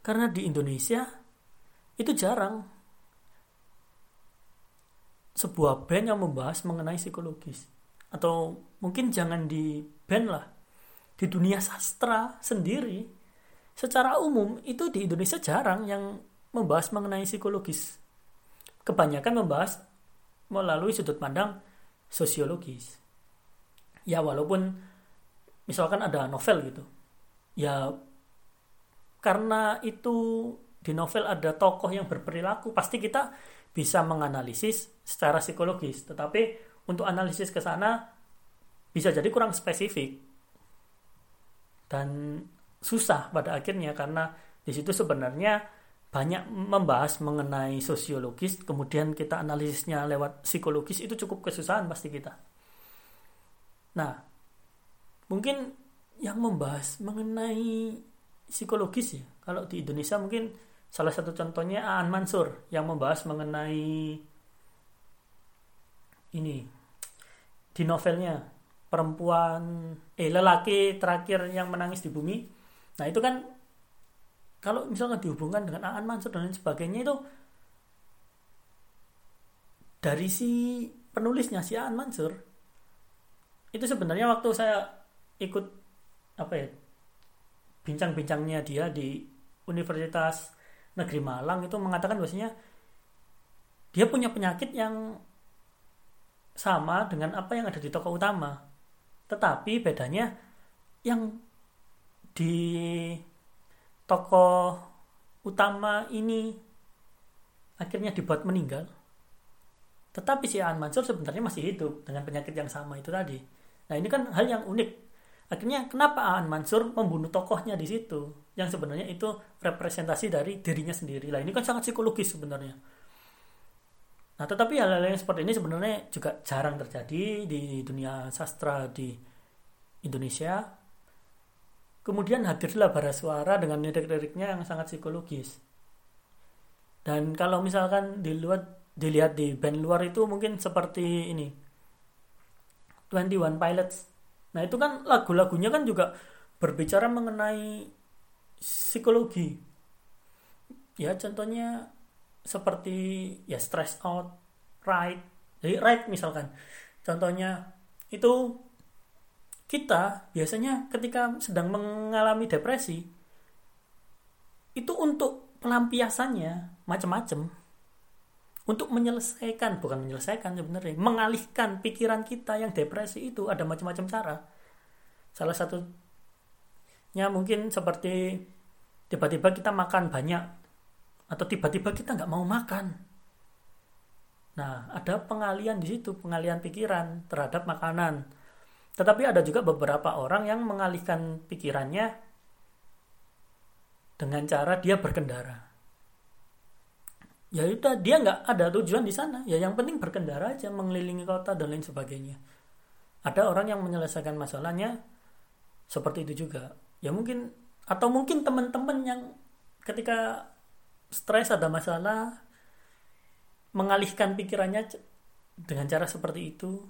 Karena di Indonesia itu jarang sebuah band yang membahas mengenai psikologis. Atau mungkin jangan di band lah. Di dunia sastra sendiri, secara umum itu di Indonesia jarang yang membahas mengenai psikologis. Kebanyakan membahas melalui sudut pandang sosiologis. Ya walaupun misalkan ada novel gitu ya karena itu di novel ada tokoh yang berperilaku pasti kita bisa menganalisis secara psikologis. Tetapi untuk analisis ke sana bisa jadi kurang spesifik. Dan susah pada akhirnya karena di situ sebenarnya banyak membahas mengenai sosiologis kemudian kita analisisnya lewat psikologis itu cukup kesusahan pasti kita. Nah mungkin yang membahas mengenai psikologis ya kalau di Indonesia mungkin salah satu contohnya Aan Mansur yang membahas mengenai ini di novelnya perempuan eh lelaki terakhir yang menangis di bumi. Nah itu kan kalau misalnya dihubungkan dengan Aan Mansur dan lain sebagainya itu dari si penulisnya si Aan Mansur itu sebenarnya waktu saya ikut apa ya bincang-bincangnya dia di Universitas Negeri Malang itu mengatakan bahwasanya dia punya penyakit yang sama dengan apa yang ada di tokoh utama. Tetapi bedanya yang di tokoh utama ini akhirnya dibuat meninggal. Tetapi si An Mansur sebenarnya masih hidup dengan penyakit yang sama itu tadi. Nah ini kan hal yang unik akhirnya kenapa Aan Mansur membunuh tokohnya di situ yang sebenarnya itu representasi dari dirinya sendiri. Lah ini kan sangat psikologis sebenarnya. Nah tetapi hal-hal yang seperti ini sebenarnya juga jarang terjadi di dunia sastra di Indonesia. Kemudian hadirlah bara suara dengan lirik-liriknya yang sangat psikologis. Dan kalau misalkan di luar dilihat di band luar itu mungkin seperti ini. 21 Pilots. Nah itu kan lagu-lagunya kan juga berbicara mengenai psikologi. Ya contohnya seperti ya stress out, right. Jadi right misalkan. Contohnya itu kita biasanya ketika sedang mengalami depresi itu untuk pelampiasannya macam-macam untuk menyelesaikan bukan menyelesaikan sebenarnya mengalihkan pikiran kita yang depresi itu ada macam-macam cara salah satunya mungkin seperti tiba-tiba kita makan banyak atau tiba-tiba kita nggak mau makan. Nah ada pengalian di situ pengalian pikiran terhadap makanan. Tetapi ada juga beberapa orang yang mengalihkan pikirannya dengan cara dia berkendara. Ya udah dia nggak ada tujuan di sana. Ya yang penting berkendara aja mengelilingi kota dan lain sebagainya. Ada orang yang menyelesaikan masalahnya seperti itu juga. Ya mungkin atau mungkin teman-teman yang ketika stres ada masalah mengalihkan pikirannya dengan cara seperti itu.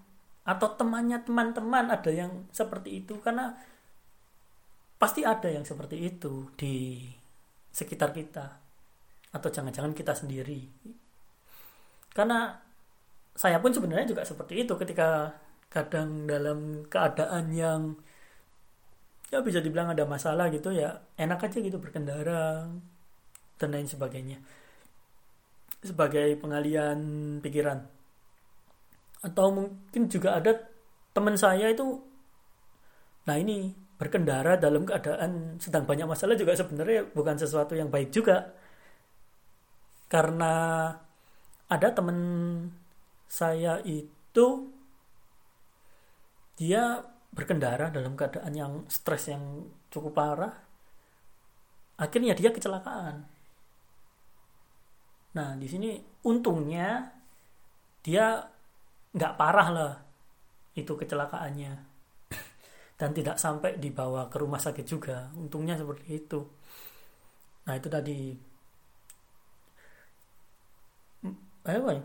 Atau temannya teman-teman ada yang seperti itu. Karena pasti ada yang seperti itu di sekitar kita. Atau jangan-jangan kita sendiri. Karena saya pun sebenarnya juga seperti itu. Ketika kadang dalam keadaan yang ya bisa dibilang ada masalah gitu ya. Enak aja gitu berkendara dan lain sebagainya. Sebagai pengalian pikiran. Atau mungkin juga ada teman saya itu nah ini berkendara dalam keadaan sedang banyak masalah juga sebenarnya bukan sesuatu yang baik juga. Karena ada temen saya itu dia berkendara dalam keadaan yang stres yang cukup parah akhirnya dia kecelakaan. Nah di sini untungnya dia nggak parah lah itu kecelakaannya. Dan tidak sampai dibawa ke rumah sakit juga untungnya seperti itu. Nah itu tadi. Apa ya,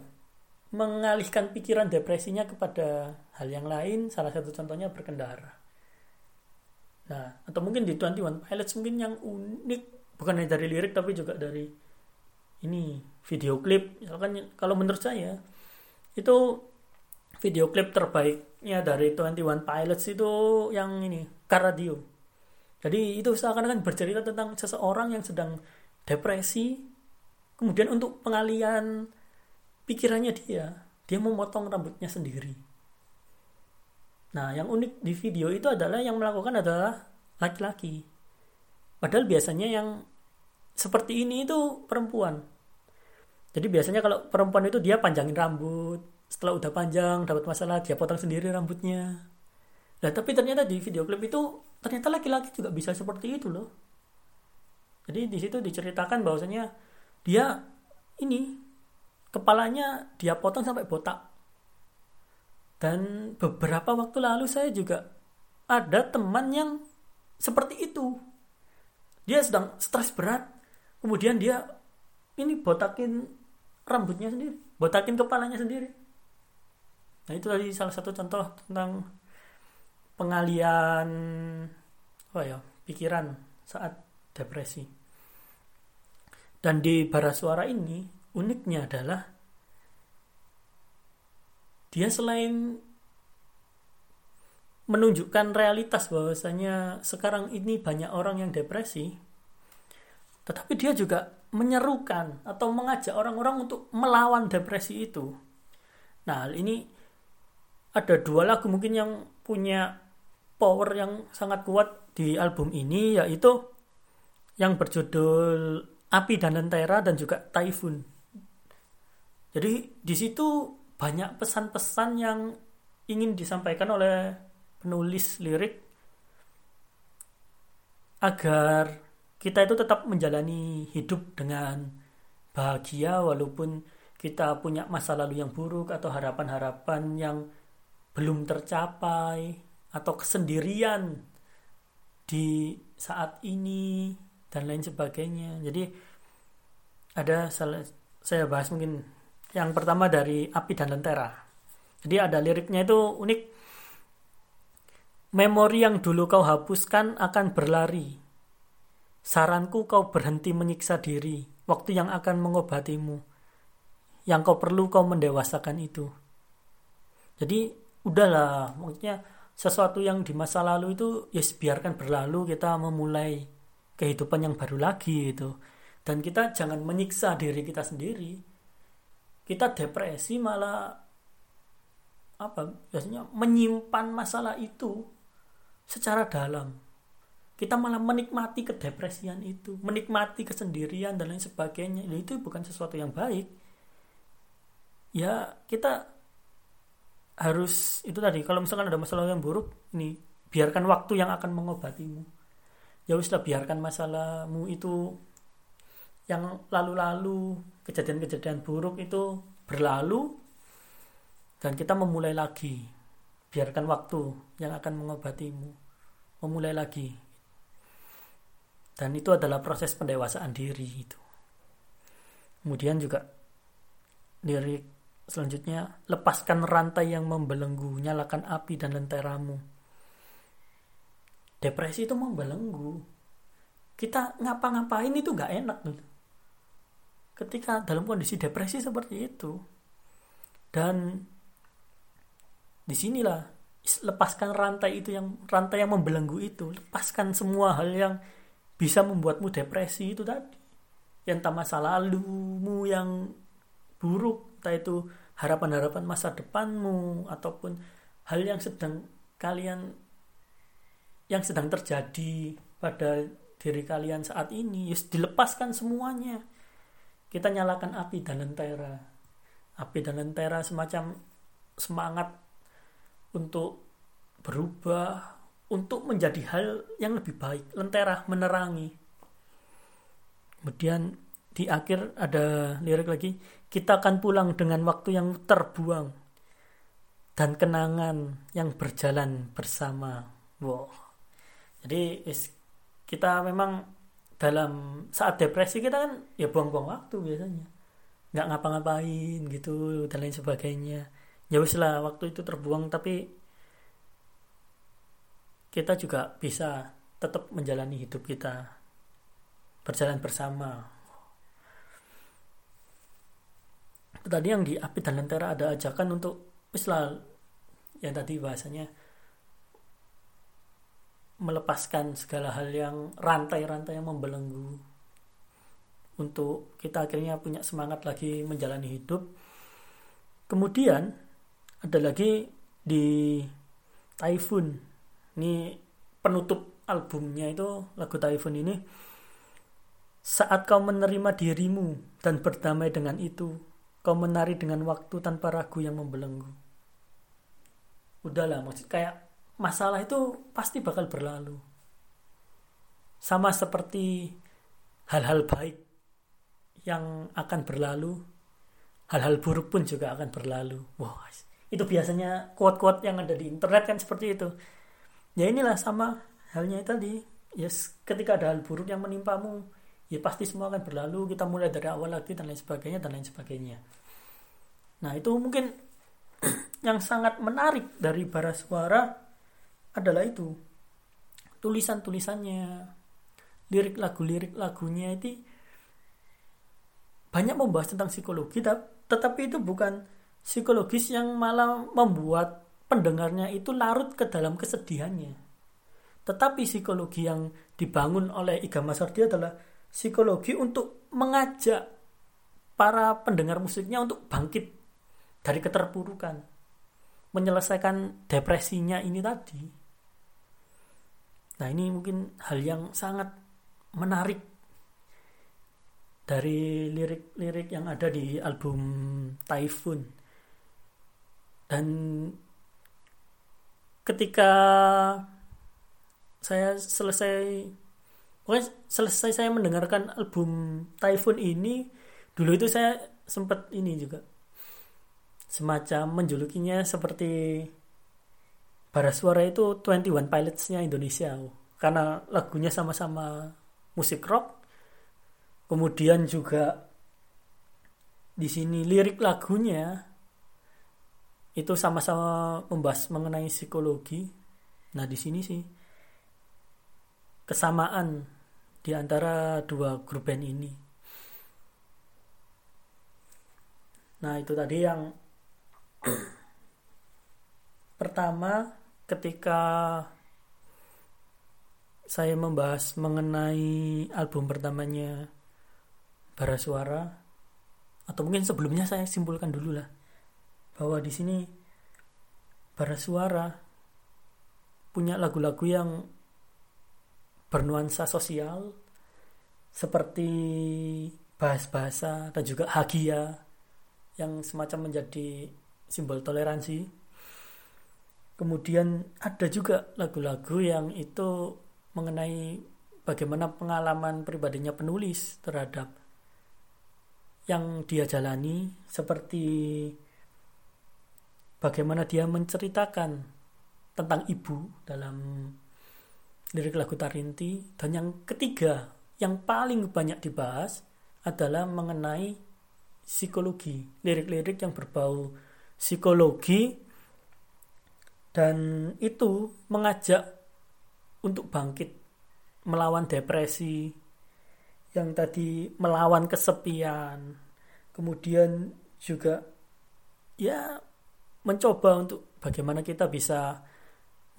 mengalihkan pikiran depresinya kepada hal yang lain salah satu contohnya berkendara. Nah atau mungkin di 21 Pilots mungkin yang unik bukan hanya dari lirik tapi juga dari ini video klip. Misalkan kalau menurut saya itu video klip terbaiknya dari 21 Pilots itu yang ini Karadio jadi itu seakan-akan bercerita tentang seseorang yang sedang depresi kemudian untuk pengalian pikirannya dia dia mau motong rambutnya sendiri Nah, yang unik di video itu adalah yang melakukan adalah laki-laki. Padahal biasanya yang seperti ini itu perempuan. Jadi biasanya kalau perempuan itu dia panjangin rambut, setelah udah panjang dapat masalah dia potong sendiri rambutnya. Nah, tapi ternyata di video klip itu ternyata laki-laki juga bisa seperti itu loh. Jadi di situ diceritakan bahwasanya dia ini kepalanya dia potong sampai botak. Dan beberapa waktu lalu saya juga ada teman yang seperti itu. Dia sedang stres berat, kemudian dia ini botakin rambutnya sendiri, botakin kepalanya sendiri. Nah itu tadi salah satu contoh tentang pengalian apa ya pikiran saat depresi. Dan di bara suara ini uniknya adalah dia selain menunjukkan realitas bahwasanya sekarang ini banyak orang yang depresi, tetapi dia juga menyerukan atau mengajak orang-orang untuk melawan depresi itu. Nah, ini ada dua lagu mungkin yang punya power yang sangat kuat di album ini yaitu yang berjudul Api dan Lentera dan juga Typhoon. Jadi di situ banyak pesan-pesan yang ingin disampaikan oleh penulis lirik agar kita itu tetap menjalani hidup dengan bahagia walaupun kita punya masa lalu yang buruk atau harapan-harapan yang belum tercapai atau kesendirian di saat ini dan lain sebagainya. Jadi ada saya bahas mungkin yang pertama dari Api dan Lentera. Jadi ada liriknya itu unik. Memori yang dulu kau hapuskan akan berlari. Saranku kau berhenti menyiksa diri. Waktu yang akan mengobatimu. Yang kau perlu kau mendewasakan itu. Jadi udahlah, maksudnya sesuatu yang di masa lalu itu ya yes, biarkan berlalu kita memulai kehidupan yang baru lagi itu. Dan kita jangan menyiksa diri kita sendiri kita depresi malah apa biasanya menyimpan masalah itu secara dalam. Kita malah menikmati kedepresian itu menikmati kesendirian dan lain sebagainya. Itu bukan sesuatu yang baik. Ya kita harus itu tadi kalau misalkan ada masalah yang buruk ini biarkan waktu yang akan mengobatimu. Ya biarkan masalahmu itu yang lalu-lalu kejadian-kejadian buruk itu berlalu dan kita memulai lagi. Biarkan waktu yang akan mengobatimu memulai lagi. Dan itu adalah proses pendewasaan diri itu. Kemudian juga lirik selanjutnya lepaskan rantai yang membelenggu nyalakan api dan lenteramu. Depresi itu membelenggu. Kita ngapa-ngapain itu nggak enak tuh ketika dalam kondisi depresi seperti itu dan di sinilah lepaskan rantai itu yang rantai yang membelenggu itu lepaskan semua hal yang bisa membuatmu depresi itu tadi. Yang tak masa lalumu yang buruk entah itu harapan-harapan masa depanmu ataupun hal yang sedang kalian yang sedang terjadi pada diri kalian saat ini yes, dilepaskan semuanya kita nyalakan api dan lentera. Api dan lentera semacam semangat untuk berubah untuk menjadi hal yang lebih baik. Lentera menerangi. Kemudian di akhir ada lirik lagi kita akan pulang dengan waktu yang terbuang dan kenangan yang berjalan bersama. Wow jadi kita memang dalam saat depresi kita kan ya buang-buang waktu biasanya. Nggak ngapa-ngapain gitu dan lain sebagainya. Ya wis lah waktu itu terbuang tapi kita juga bisa tetap menjalani hidup kita berjalan bersama. Tadi yang di api dan lentera ada ajakan untuk wis lah yang tadi bahasanya melepaskan segala hal yang rantai-rantai yang membelenggu. Untuk kita akhirnya punya semangat lagi menjalani hidup. Kemudian ada lagi di Typhoon. Ini penutup albumnya itu lagu Typhoon ini. Saat kau menerima dirimu dan berdamai dengan itu kau menari dengan waktu tanpa ragu yang membelenggu. Udahlah maksud kayak masalah itu pasti bakal berlalu. Sama seperti hal-hal baik yang akan berlalu hal-hal buruk pun juga akan berlalu. Wah itu biasanya quote-quote yang ada di internet kan seperti itu. Ya inilah sama halnya tadi. Yes ketika ada hal buruk yang menimpamu ya pasti semua akan berlalu. Kita mulai dari awal lagi dan lain sebagainya dan lain sebagainya. Nah itu mungkin yang sangat menarik dari bara suara adalah itu. Tulisan-tulisannya lirik lagu lirik lagunya itu banyak membahas tentang psikologi tetapi itu bukan psikologis yang malah membuat pendengarnya itu larut ke dalam kesedihannya. Tetapi psikologi yang dibangun oleh Iga Masardi adalah psikologi untuk mengajak para pendengar musiknya untuk bangkit dari keterpurukan menyelesaikan depresinya ini tadi nah ini mungkin hal yang sangat menarik dari lirik-lirik yang ada di album Typhoon. Dan ketika saya selesai pokoknya selesai saya mendengarkan album Typhoon ini dulu itu saya sempat ini juga semacam menjulukinya seperti bara suara itu 21 Pilots-nya Indonesia karena lagunya sama-sama musik rock. Kemudian juga di sini lirik lagunya itu sama-sama membahas mengenai psikologi. Nah di sini sih kesamaan di antara dua grup band ini. Nah itu tadi yang pertama ketika saya membahas mengenai album pertamanya Bara Suara atau mungkin sebelumnya saya simpulkan dulu lah bahwa di sini Bara Suara punya lagu-lagu yang bernuansa sosial seperti bahasa-bahasa dan juga hagia yang semacam menjadi simbol toleransi. Kemudian ada juga lagu-lagu yang itu mengenai bagaimana pengalaman pribadinya penulis terhadap yang dia jalani seperti bagaimana dia menceritakan tentang ibu dalam lirik lagu Tarinti. Dan yang ketiga yang paling banyak dibahas adalah mengenai psikologi lirik-lirik yang berbau psikologi dan itu mengajak untuk bangkit melawan depresi yang tadi melawan kesepian kemudian juga ya mencoba untuk bagaimana kita bisa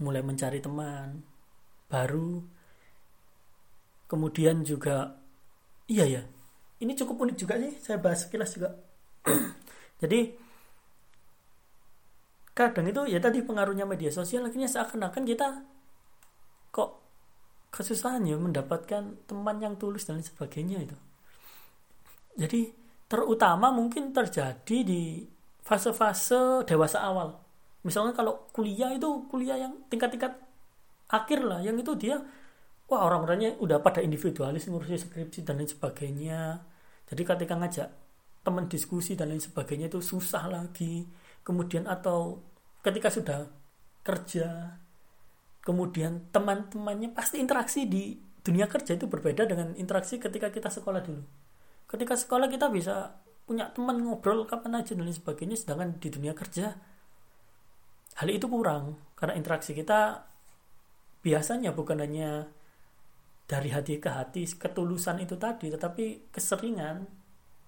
mulai mencari teman baru. Kemudian juga iya ya ini cukup unik juga sih saya bahas sekilas juga. Jadi kadang itu ya tadi pengaruhnya media sosial akhirnya seakan-akan kita kok kesusahan ya mendapatkan teman yang tulus dan sebagainya itu. Jadi terutama mungkin terjadi di fase-fase dewasa awal. Misalnya kalau kuliah itu kuliah yang tingkat-tingkat akhir lah, yang itu dia wah orang-orangnya udah pada individualis ngurusin skripsi dan lain sebagainya. Jadi ketika ngajak teman diskusi dan lain sebagainya itu susah lagi. Kemudian atau ketika sudah kerja kemudian teman-temannya pasti interaksi di dunia kerja itu berbeda dengan interaksi ketika kita sekolah dulu. Ketika sekolah kita bisa punya teman ngobrol kapan aja dan lain sebagainya sedangkan di dunia kerja hal itu kurang. Karena interaksi kita biasanya bukan hanya dari hati ke hati ketulusan itu tadi tetapi keseringan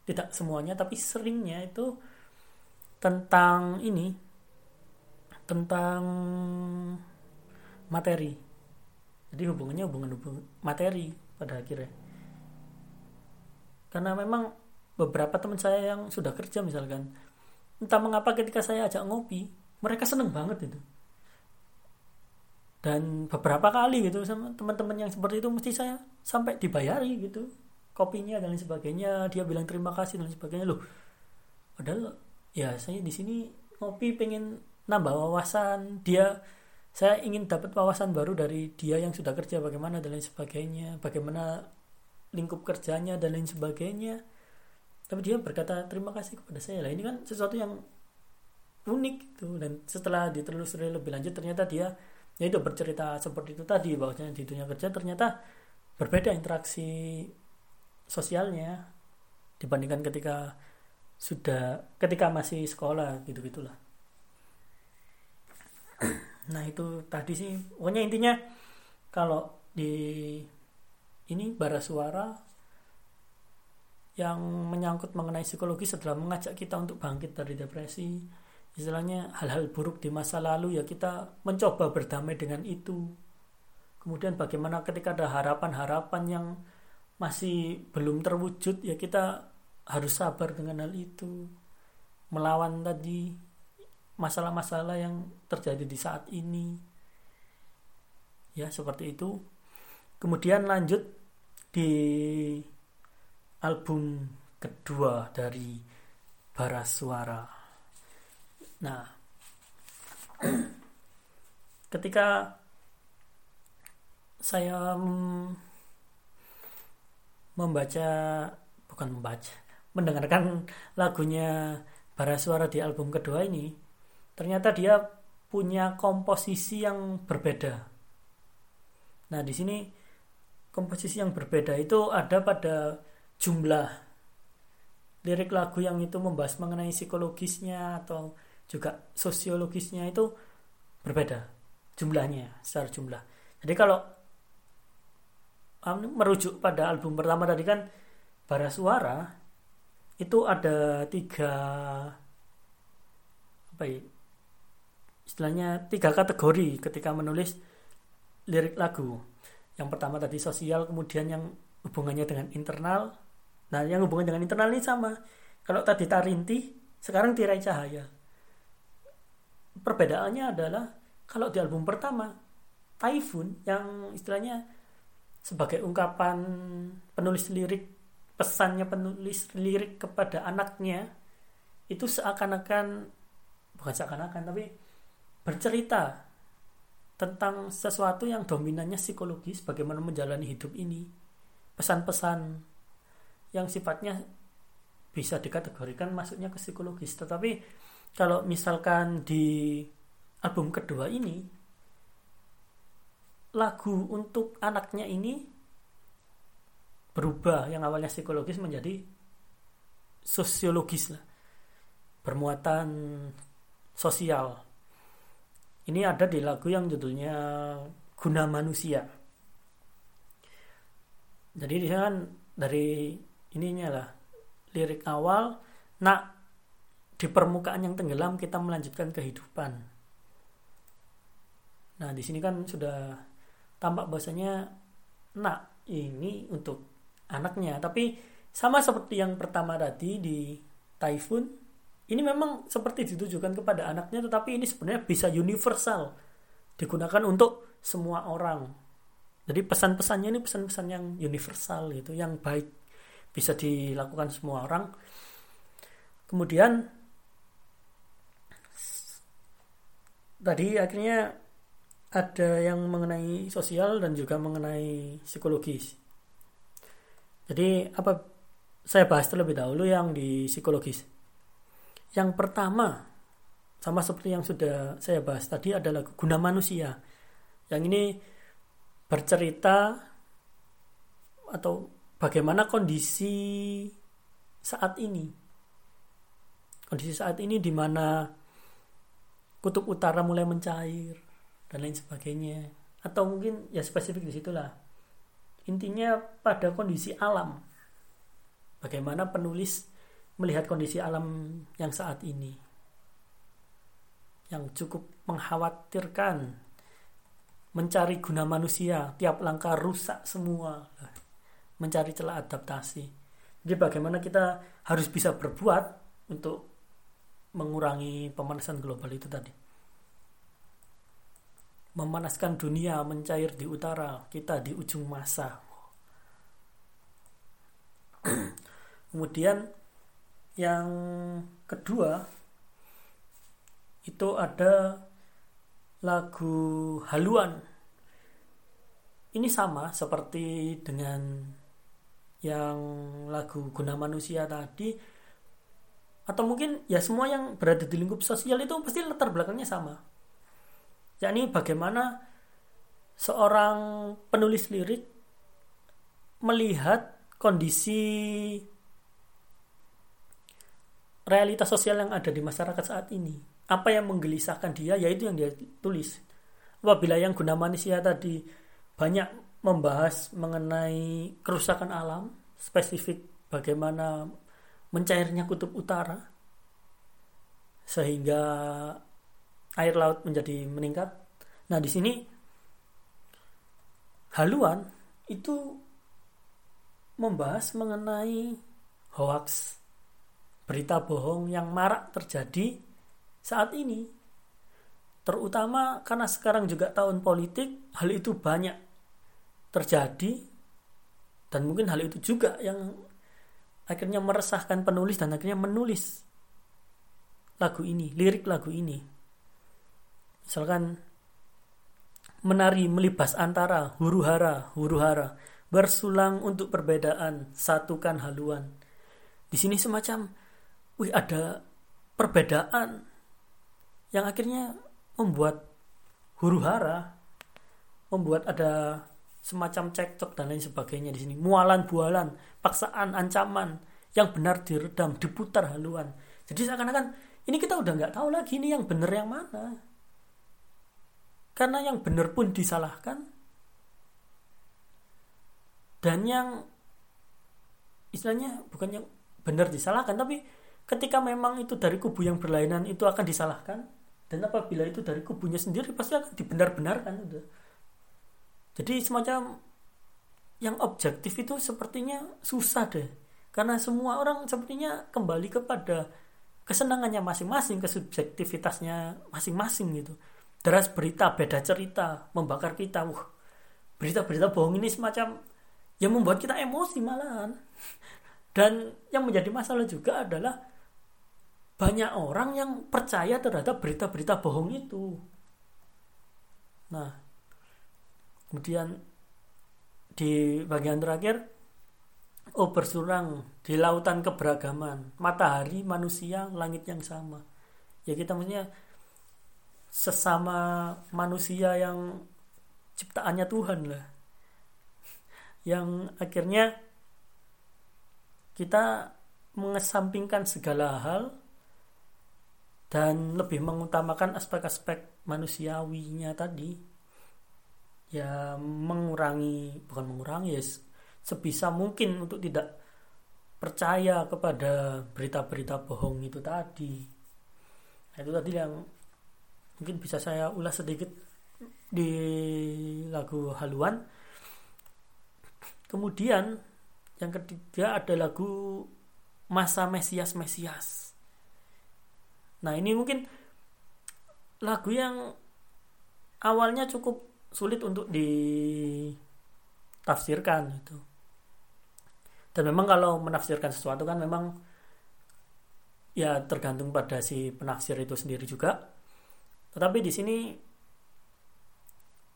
tidak semuanya tapi seringnya itu tentang ini tentang materi. Jadi hubungannya hubungan hubungan materi pada akhirnya. Karena memang beberapa teman saya yang sudah kerja misalkan entah mengapa ketika saya ajak ngopi mereka seneng banget itu. Dan beberapa kali gitu sama teman-teman yang seperti itu mesti saya sampai dibayari gitu. Kopinya dan lain sebagainya dia bilang terima kasih dan lain sebagainya. Loh padahal ya saya di sini ngopi pengen nambah wawasan. Dia saya ingin dapat wawasan baru dari dia yang sudah kerja bagaimana dan lain sebagainya bagaimana lingkup kerjanya dan lain sebagainya. Tapi dia berkata terima kasih kepada saya lah ini kan sesuatu yang unik gitu. Dan setelah ditelusuri lebih lanjut ternyata dia ya itu bercerita seperti itu tadi bahwasanya di dunia kerja ternyata berbeda interaksi sosialnya dibandingkan ketika sudah ketika masih sekolah gitu gitulah nah itu tadi sih. Pokoknya intinya kalau di ini bara suara yang menyangkut mengenai psikologi setelah mengajak kita untuk bangkit dari depresi istilahnya hal-hal buruk di masa lalu ya kita mencoba berdamai dengan itu. Kemudian bagaimana ketika ada harapan-harapan yang masih belum terwujud ya kita harus sabar dengan hal itu melawan tadi masalah-masalah yang terjadi di saat ini. Ya seperti itu. Kemudian lanjut di album kedua dari Bara Suara. Nah, ketika saya membaca bukan membaca mendengarkan lagunya Bara Suara di album kedua ini ternyata dia punya komposisi yang berbeda nah di sini komposisi yang berbeda itu ada pada jumlah lirik lagu yang itu membahas mengenai psikologisnya atau juga sosiologisnya itu berbeda jumlahnya secara jumlah. Jadi kalau merujuk pada album pertama tadi kan Bara Suara itu ada tiga apa ya istilahnya tiga kategori ketika menulis lirik lagu. Yang pertama tadi sosial, kemudian yang hubungannya dengan internal. Nah, yang hubungan dengan internal ini sama. Kalau tadi Tarinti, sekarang Tirai Cahaya perbedaannya adalah kalau di album pertama Typhoon yang istilahnya sebagai ungkapan penulis lirik pesannya penulis lirik kepada anaknya itu seakan-akan bukan seakan-akan tapi bercerita tentang sesuatu yang dominannya psikologis bagaimana menjalani hidup ini. Pesan-pesan yang sifatnya bisa dikategorikan masuknya ke psikologis. Tetapi kalau misalkan di album kedua ini lagu untuk anaknya ini berubah yang awalnya psikologis menjadi sosiologis lah. Bermuatan sosial. Ini ada di lagu yang judulnya guna manusia. Jadi di sana dari ininya lah lirik awal nak di permukaan yang tenggelam kita melanjutkan kehidupan. Nah, di sini kan sudah tampak bahasanya nak ini untuk anaknya, tapi sama seperti yang pertama tadi di Typhoon, ini memang seperti ditujukan kepada anaknya tetapi ini sebenarnya bisa universal digunakan untuk semua orang. Jadi pesan-pesannya ini pesan-pesan yang universal gitu, yang baik bisa dilakukan semua orang. Kemudian tadi akhirnya ada yang mengenai sosial dan juga mengenai psikologis. Jadi apa saya bahas terlebih dahulu yang di psikologis. Yang pertama sama seperti yang sudah saya bahas tadi adalah guna manusia. Yang ini bercerita atau bagaimana kondisi saat ini. Kondisi saat ini di mana kutub utara mulai mencair dan lain sebagainya atau mungkin ya spesifik di situlah intinya pada kondisi alam. Bagaimana penulis melihat kondisi alam yang saat ini? Yang cukup mengkhawatirkan mencari guna manusia tiap langkah rusak semua mencari celah adaptasi. Jadi bagaimana kita harus bisa berbuat untuk mengurangi pemanasan global itu tadi. Memanaskan dunia mencair di utara kita di ujung masa. Kemudian yang kedua itu ada lagu haluan. Ini sama seperti dengan yang lagu guna manusia tadi atau mungkin ya semua yang berada di lingkup sosial itu pasti latar belakangnya sama yakni bagaimana seorang penulis lirik melihat kondisi realitas sosial yang ada di masyarakat saat ini. Apa yang menggelisahkan dia yaitu yang dia tulis. Apabila yang guna manusia tadi banyak membahas mengenai kerusakan alam spesifik bagaimana mencairnya kutub utara sehingga air laut menjadi meningkat. Nah, di sini haluan itu membahas mengenai hoax berita bohong yang marak terjadi saat ini. Terutama karena sekarang juga tahun politik, hal itu banyak terjadi dan mungkin hal itu juga yang akhirnya meresahkan penulis dan akhirnya menulis lagu ini, lirik lagu ini misalkan menari melibas antara huru hara huru hara bersulang untuk perbedaan satukan haluan. Di sini semacam wih ada perbedaan yang akhirnya membuat huru hara membuat ada semacam cekcok dan lain sebagainya di sini. Mualan bualan paksaan ancaman yang benar diredam diputar haluan. Jadi seakan-akan ini kita udah nggak tahu lagi ini yang benar yang mana karena yang benar pun disalahkan dan yang istilahnya bukan yang benar disalahkan tapi ketika memang itu dari kubu yang berlainan itu akan disalahkan dan apabila itu dari kubunya sendiri pasti akan dibenar-benarkan jadi semacam yang objektif itu sepertinya susah deh. Karena semua orang sepertinya kembali kepada kesenangannya masing-masing kesubjektivitasnya masing-masing gitu deras berita beda cerita membakar kita wah berita-berita bohong ini semacam yang membuat kita emosi malahan. Dan yang menjadi masalah juga adalah banyak orang yang percaya terhadap berita-berita bohong itu. Nah kemudian di bagian terakhir oh bersurang di lautan keberagaman. Matahari manusia langit yang sama. Ya kita maksudnya sesama manusia yang ciptaannya Tuhan lah. Yang akhirnya kita mengesampingkan segala hal dan lebih mengutamakan aspek-aspek manusiawinya tadi. Ya mengurangi bukan mengurangi ya sebisa mungkin untuk tidak percaya kepada berita-berita bohong itu tadi. Nah, itu tadi yang mungkin bisa saya ulas sedikit di lagu haluan. Kemudian yang ketiga ada lagu masa mesias mesias. Nah ini mungkin lagu yang awalnya cukup sulit untuk ditafsirkan itu dan memang kalau menafsirkan sesuatu kan memang ya tergantung pada si penafsir itu sendiri juga tetapi di sini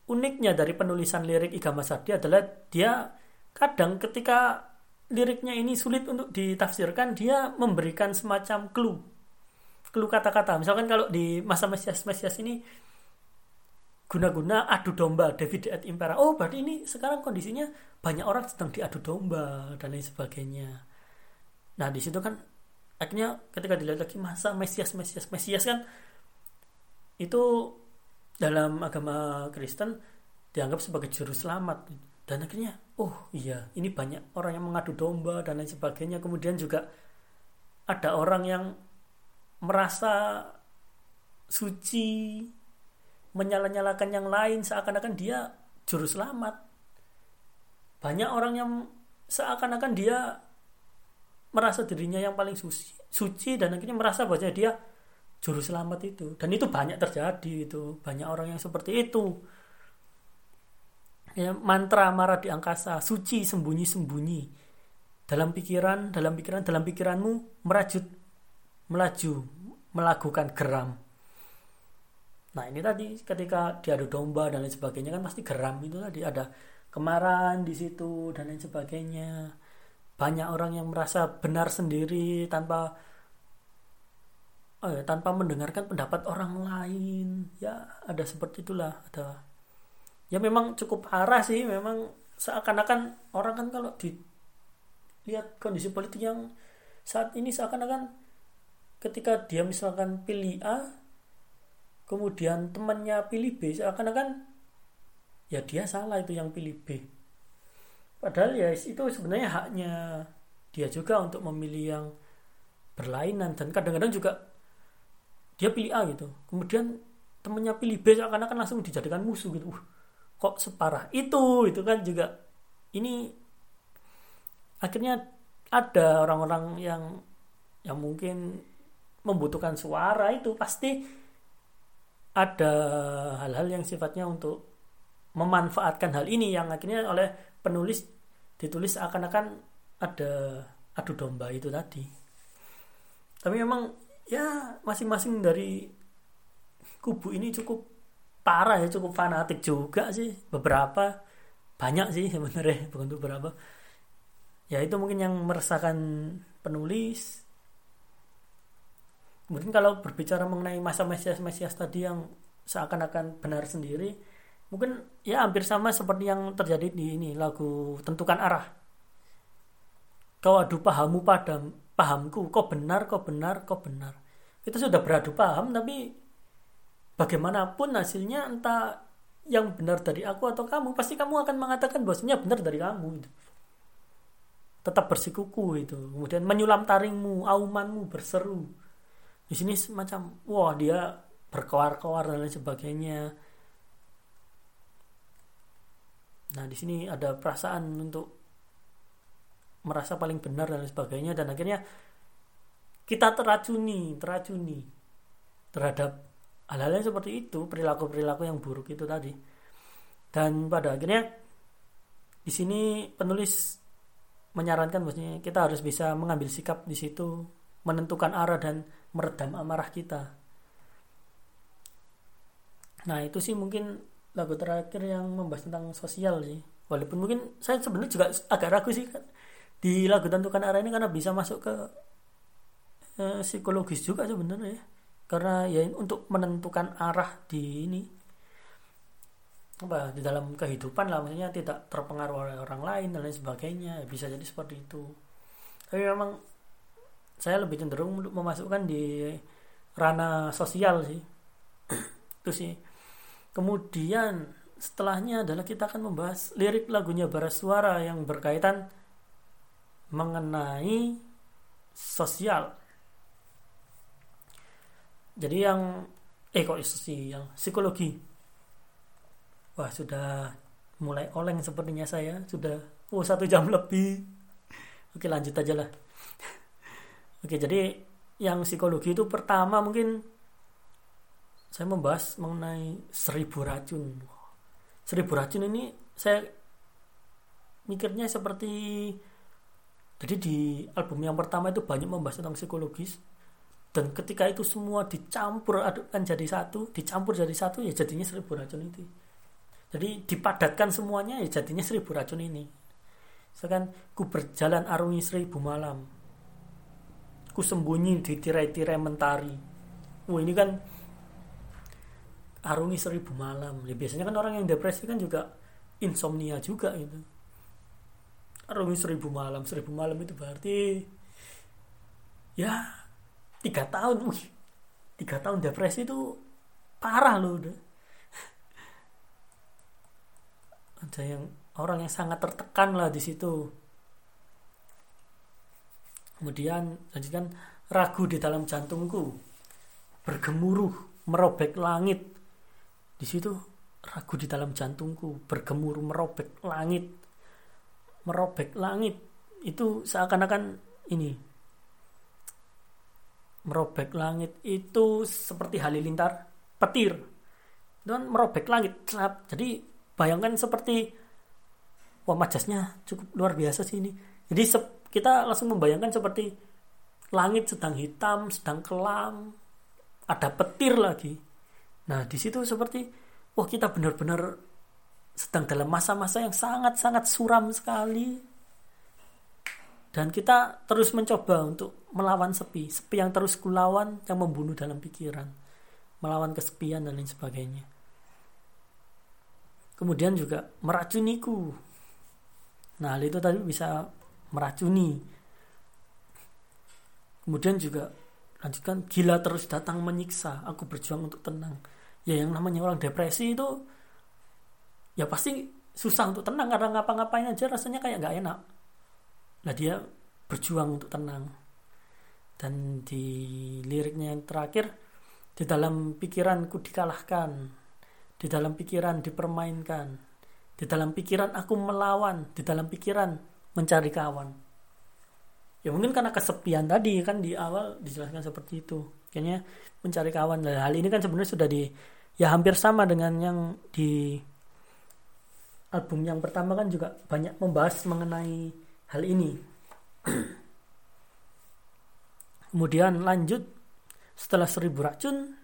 uniknya dari penulisan lirik Iga Masadi adalah dia kadang ketika liriknya ini sulit untuk ditafsirkan, dia memberikan semacam clue. Clue kata-kata. Misalkan kalau di masa Mesias-Mesias ini guna-guna adu domba David et Impera. Oh, berarti ini sekarang kondisinya banyak orang sedang diadu domba dan lain sebagainya. Nah, di situ kan akhirnya ketika dilihat lagi masa Mesias Mesias Mesias kan itu dalam agama Kristen dianggap sebagai juru selamat. Dan akhirnya oh iya ini banyak orang yang mengadu domba dan lain sebagainya. Kemudian juga ada orang yang merasa suci menyala-nyalakan yang lain seakan-akan dia juru selamat. Banyak orang yang seakan-akan dia merasa dirinya yang paling suci, suci dan akhirnya merasa bahwa dia juru selamat itu. Dan itu banyak terjadi itu. Banyak orang yang seperti itu. Ya, mantra marah di angkasa suci sembunyi sembunyi dalam pikiran dalam pikiran dalam pikiranmu merajut melaju melakukan geram. Nah ini tadi ketika diadu domba dan lain sebagainya kan pasti geram itu tadi. Ada kemarahan di situ dan lain sebagainya. Banyak orang yang merasa benar sendiri tanpa oh ya, tanpa mendengarkan pendapat orang lain. Ya ada seperti itulah ada. Ya memang cukup parah sih memang seakan-akan orang kan kalau dilihat kondisi politik yang saat ini seakan-akan ketika dia misalkan pilih A kemudian temannya pilih B seakan-akan ya dia salah itu yang pilih B. Padahal ya itu sebenarnya haknya dia juga untuk memilih yang berlainan dan kadang-kadang juga dia pilih A gitu. Kemudian temennya pilih B seakan-akan langsung dijadikan musuh gitu. Uh, kok separah itu itu kan juga. Ini akhirnya ada orang-orang yang yang mungkin membutuhkan suara itu. Pasti ada hal-hal yang sifatnya untuk memanfaatkan hal ini yang akhirnya oleh penulis ditulis akan-akan ada adu domba itu tadi. Tapi memang ya masing-masing dari kubu ini cukup parah ya, cukup fanatik juga sih. Beberapa banyak sih sebenarnya, bukan beberapa. Ya itu mungkin yang meresahkan penulis. Mungkin kalau berbicara mengenai masa Mesias-Mesias tadi yang seakan-akan benar sendiri, mungkin ya hampir sama seperti yang terjadi di ini lagu tentukan arah kau adu pahammu padam pahamku kau benar kau benar kau benar. Kita sudah beradu paham tapi bagaimanapun hasilnya entah yang benar dari aku atau kamu pasti kamu akan mengatakan bahwasanya benar dari kamu itu tetap bersikuku itu kemudian menyulam taringmu aumanmu berseru. Di sini semacam wah dia berkoar-koar dan lain sebagainya. Nah, di sini ada perasaan untuk merasa paling benar dan sebagainya dan akhirnya kita teracuni, teracuni terhadap hal-hal yang seperti itu, perilaku-perilaku yang buruk itu tadi. Dan pada akhirnya di sini penulis menyarankan bahwasanya kita harus bisa mengambil sikap di situ, menentukan arah dan meredam amarah kita. Nah, itu sih mungkin lagu terakhir yang membahas tentang sosial sih walaupun mungkin saya sebenarnya juga agak ragu sih di lagu tentukan arah ini karena bisa masuk ke eh, psikologis juga sebenarnya ya. Karena ya untuk menentukan arah di ini. Apa di dalam kehidupan lah maksudnya tidak terpengaruh oleh orang lain dan lain sebagainya. Ya, bisa jadi seperti itu. Tapi memang saya lebih cenderung memasukkan di ranah sosial sih. Itu sih. Kemudian setelahnya adalah kita akan membahas lirik lagunya Suara yang berkaitan mengenai sosial. Jadi yang eh kok psikologi. Wah sudah mulai oleng sepertinya saya sudah oh satu jam lebih. Oke lanjut aja lah. Oke jadi yang psikologi itu pertama mungkin saya membahas mengenai seribu racun. Seribu racun ini saya mikirnya seperti jadi di album yang pertama itu banyak membahas tentang psikologis dan ketika itu semua dicampur adukkan jadi satu, dicampur jadi satu ya jadinya seribu racun itu. Jadi dipadatkan semuanya ya jadinya seribu racun ini. Sekarang ku berjalan arungi seribu malam. Ku sembunyi di tirai-tirai mentari. Wah ini kan arungi seribu malam ya, biasanya kan orang yang depresi kan juga insomnia juga gitu arungi seribu malam. Seribu malam itu berarti ya tiga tahun. Wih tiga tahun depresi itu parah loh udah. Ada yang orang yang sangat tertekan lah di situ. Kemudian lanjutkan ragu di dalam jantungku. Bergemuruh merobek langit. Di situ ragu di dalam jantungku. Bergemuruh merobek langit. Merobek langit. Itu seakan-akan ini. Merobek langit itu seperti halilintar petir. Kan merobek langit. Jadi bayangkan seperti wah majasnya cukup luar biasa sih ini. Jadi kita langsung membayangkan seperti langit sedang hitam sedang kelam ada petir lagi. Nah di situ seperti wah kita benar-benar sedang dalam masa-masa yang sangat-sangat suram sekali. Dan kita terus mencoba untuk melawan sepi. Sepi yang terus kulawan yang membunuh dalam pikiran. Melawan kesepian dan lain sebagainya. Kemudian juga meracuniku. Nah hal itu tadi bisa meracuni. Kemudian juga lanjutkan gila terus datang menyiksa. Aku berjuang untuk tenang. Ya yang namanya orang depresi itu ya pasti susah untuk tenang karena ngapa-ngapain aja rasanya kayak nggak enak Nah dia berjuang untuk tenang. Dan di liriknya yang terakhir, di dalam pikiranku dikalahkan, di dalam pikiran dipermainkan, di dalam pikiran aku melawan, di dalam pikiran mencari kawan. Ya mungkin karena kesepian tadi kan di awal dijelaskan seperti itu. Kayaknya mencari kawan. Dan hal ini kan sebenarnya sudah di ya hampir sama dengan yang di album yang pertama kan juga banyak membahas mengenai hal ini. Kemudian lanjut setelah seribu racun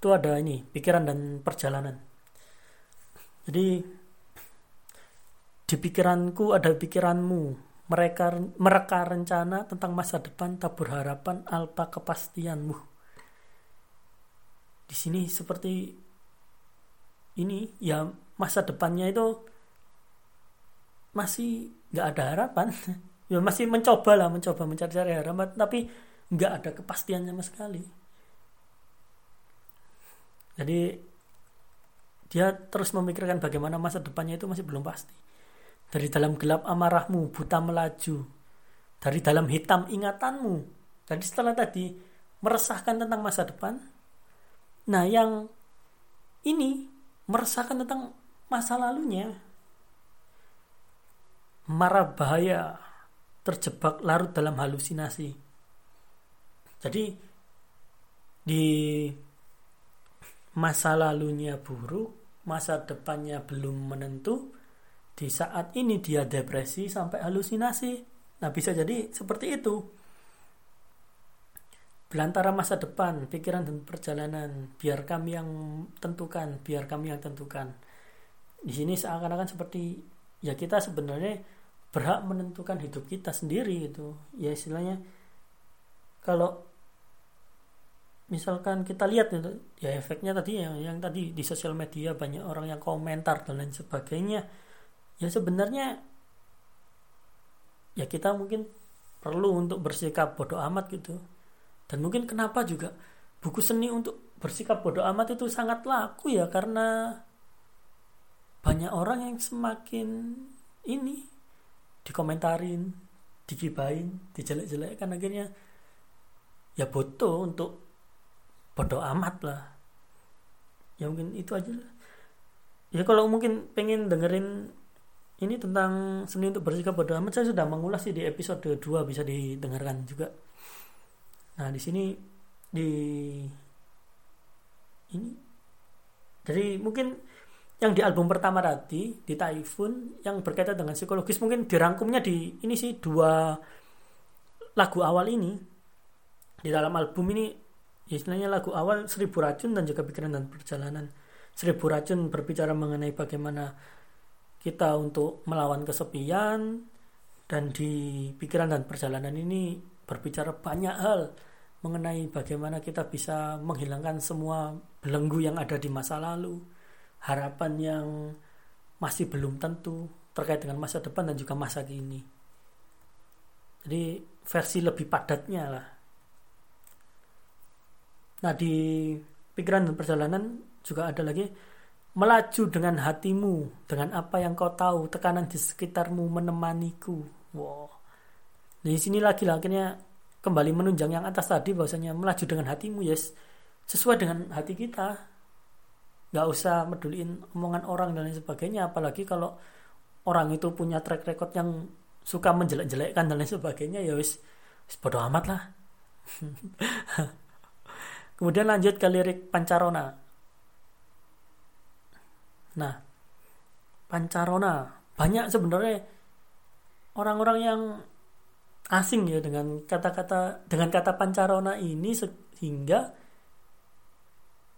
itu ada ini pikiran dan perjalanan. Jadi di pikiranku ada pikiranmu. Mereka mereka rencana tentang masa depan tabur harapan alpa kepastianmu. Di sini seperti ini ya masa depannya itu masih nggak ada harapan. Ya masih mencoba lah mencoba mencari-cari harapan tapi nggak ada kepastian sama sekali. Jadi dia terus memikirkan bagaimana masa depannya itu masih belum pasti. Dari dalam gelap amarahmu buta melaju. Dari dalam hitam ingatanmu. Jadi setelah tadi meresahkan tentang masa depan. Nah yang ini meresahkan tentang masa lalunya marah bahaya terjebak larut dalam halusinasi. Jadi di masa lalunya buruk, masa depannya belum menentu, di saat ini dia depresi sampai halusinasi. Nah, bisa jadi seperti itu. Belantara masa depan, pikiran dan perjalanan, biar kami yang tentukan, biar kami yang tentukan. Di sini seakan-akan seperti ya kita sebenarnya berhak menentukan hidup kita sendiri itu ya istilahnya kalau misalkan kita lihat itu ya efeknya tadi yang yang tadi di sosial media banyak orang yang komentar dan lain sebagainya ya sebenarnya ya kita mungkin perlu untuk bersikap bodoh amat gitu. Dan mungkin kenapa juga buku seni untuk bersikap bodoh amat itu sangat laku ya karena banyak orang yang semakin ini dikomentarin digibain dijelek-jelekkan akhirnya ya butuh untuk bodoh amat lah. Ya mungkin itu aja lah. Ya kalau mungkin pengen dengerin ini tentang seni untuk bersikap bodoh amat saya sudah mengulas sih di episode 2 bisa didengarkan juga. Nah di sini di ini. Jadi mungkin yang di album pertama tadi di Typhoon yang berkaitan dengan psikologis mungkin dirangkumnya di ini sih dua lagu awal ini. Di dalam album ini ya istilahnya lagu awal Seribu Racun dan juga Pikiran dan Perjalanan. Seribu Racun berbicara mengenai bagaimana kita untuk melawan kesepian dan di Pikiran dan Perjalanan ini berbicara banyak hal mengenai bagaimana kita bisa menghilangkan semua belenggu yang ada di masa lalu harapan yang masih belum tentu terkait dengan masa depan dan juga masa kini. Jadi versi lebih padatnya lah. Nah di pikiran dan perjalanan juga ada lagi melaju dengan hatimu dengan apa yang kau tahu tekanan di sekitarmu menemaniku. Wow. Di sini lagi lah akhirnya kembali menunjang yang atas tadi bahwasanya melaju dengan hatimu yes sesuai dengan hati kita nggak usah meduliin omongan orang dan lain sebagainya apalagi kalau orang itu punya track record yang suka menjelek-jelekkan dan lain sebagainya ya wis bodo amat lah Kemudian lanjut ke lirik Pancarona. Nah, Pancarona banyak sebenarnya orang-orang yang asing ya dengan kata-kata dengan kata Pancarona ini sehingga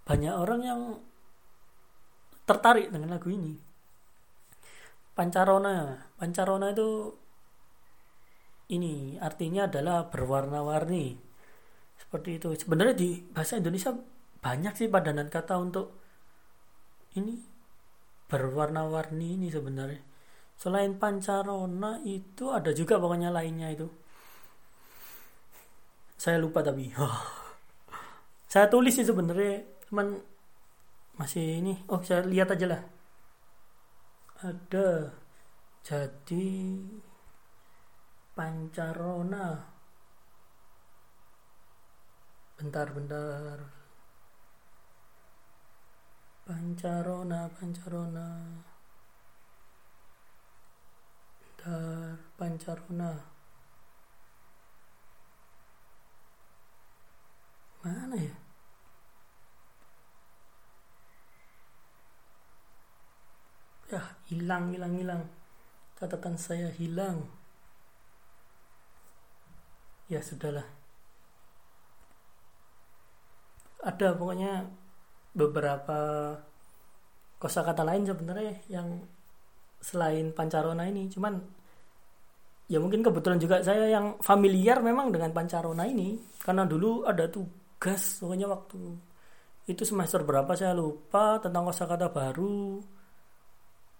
banyak orang yang tertarik dengan lagu ini. Pancarona, Pancarona itu ini artinya adalah berwarna-warni. Seperti itu. Sebenarnya di bahasa Indonesia banyak sih padanan kata untuk ini berwarna-warni ini sebenarnya. Selain pancarona itu ada juga pokoknya lainnya itu. Saya lupa tapi. saya tulis sih sebenarnya, cuman masih ini. Oh, saya lihat aja lah. Ada. Jadi pancarona. Bentar-bentar. Pancarona, pancarona. Bentar, pancarona. Mana ya? Ya, hilang, hilang, hilang. Catatan saya hilang. Ya, sudahlah. Ada pokoknya beberapa kosakata lain sebenarnya yang selain pancarona ini cuman ya mungkin kebetulan juga saya yang familiar memang dengan pancarona ini karena dulu ada tugas pokoknya waktu itu semester berapa saya lupa tentang kosakata baru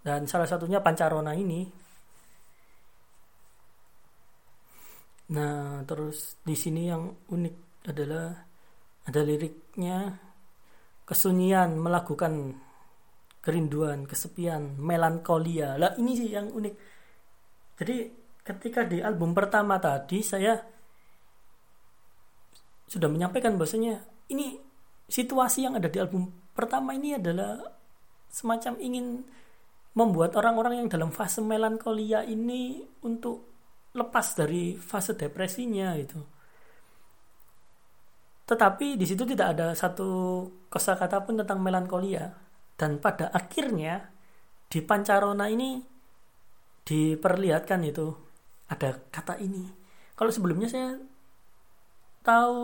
dan salah satunya pancarona ini nah terus di sini yang unik adalah ada liriknya kesunyian melakukan kerinduan, kesepian, melankolia. Lah ini sih yang unik. Jadi ketika di album pertama tadi saya sudah menyampaikan bahasanya ini situasi yang ada di album pertama ini adalah semacam ingin membuat orang-orang yang dalam fase melankolia ini untuk lepas dari fase depresinya itu. Tetapi di situ tidak ada satu kosakata pun tentang melankolia. Dan pada akhirnya di Pancarona ini diperlihatkan itu ada kata ini. Kalau sebelumnya saya tahu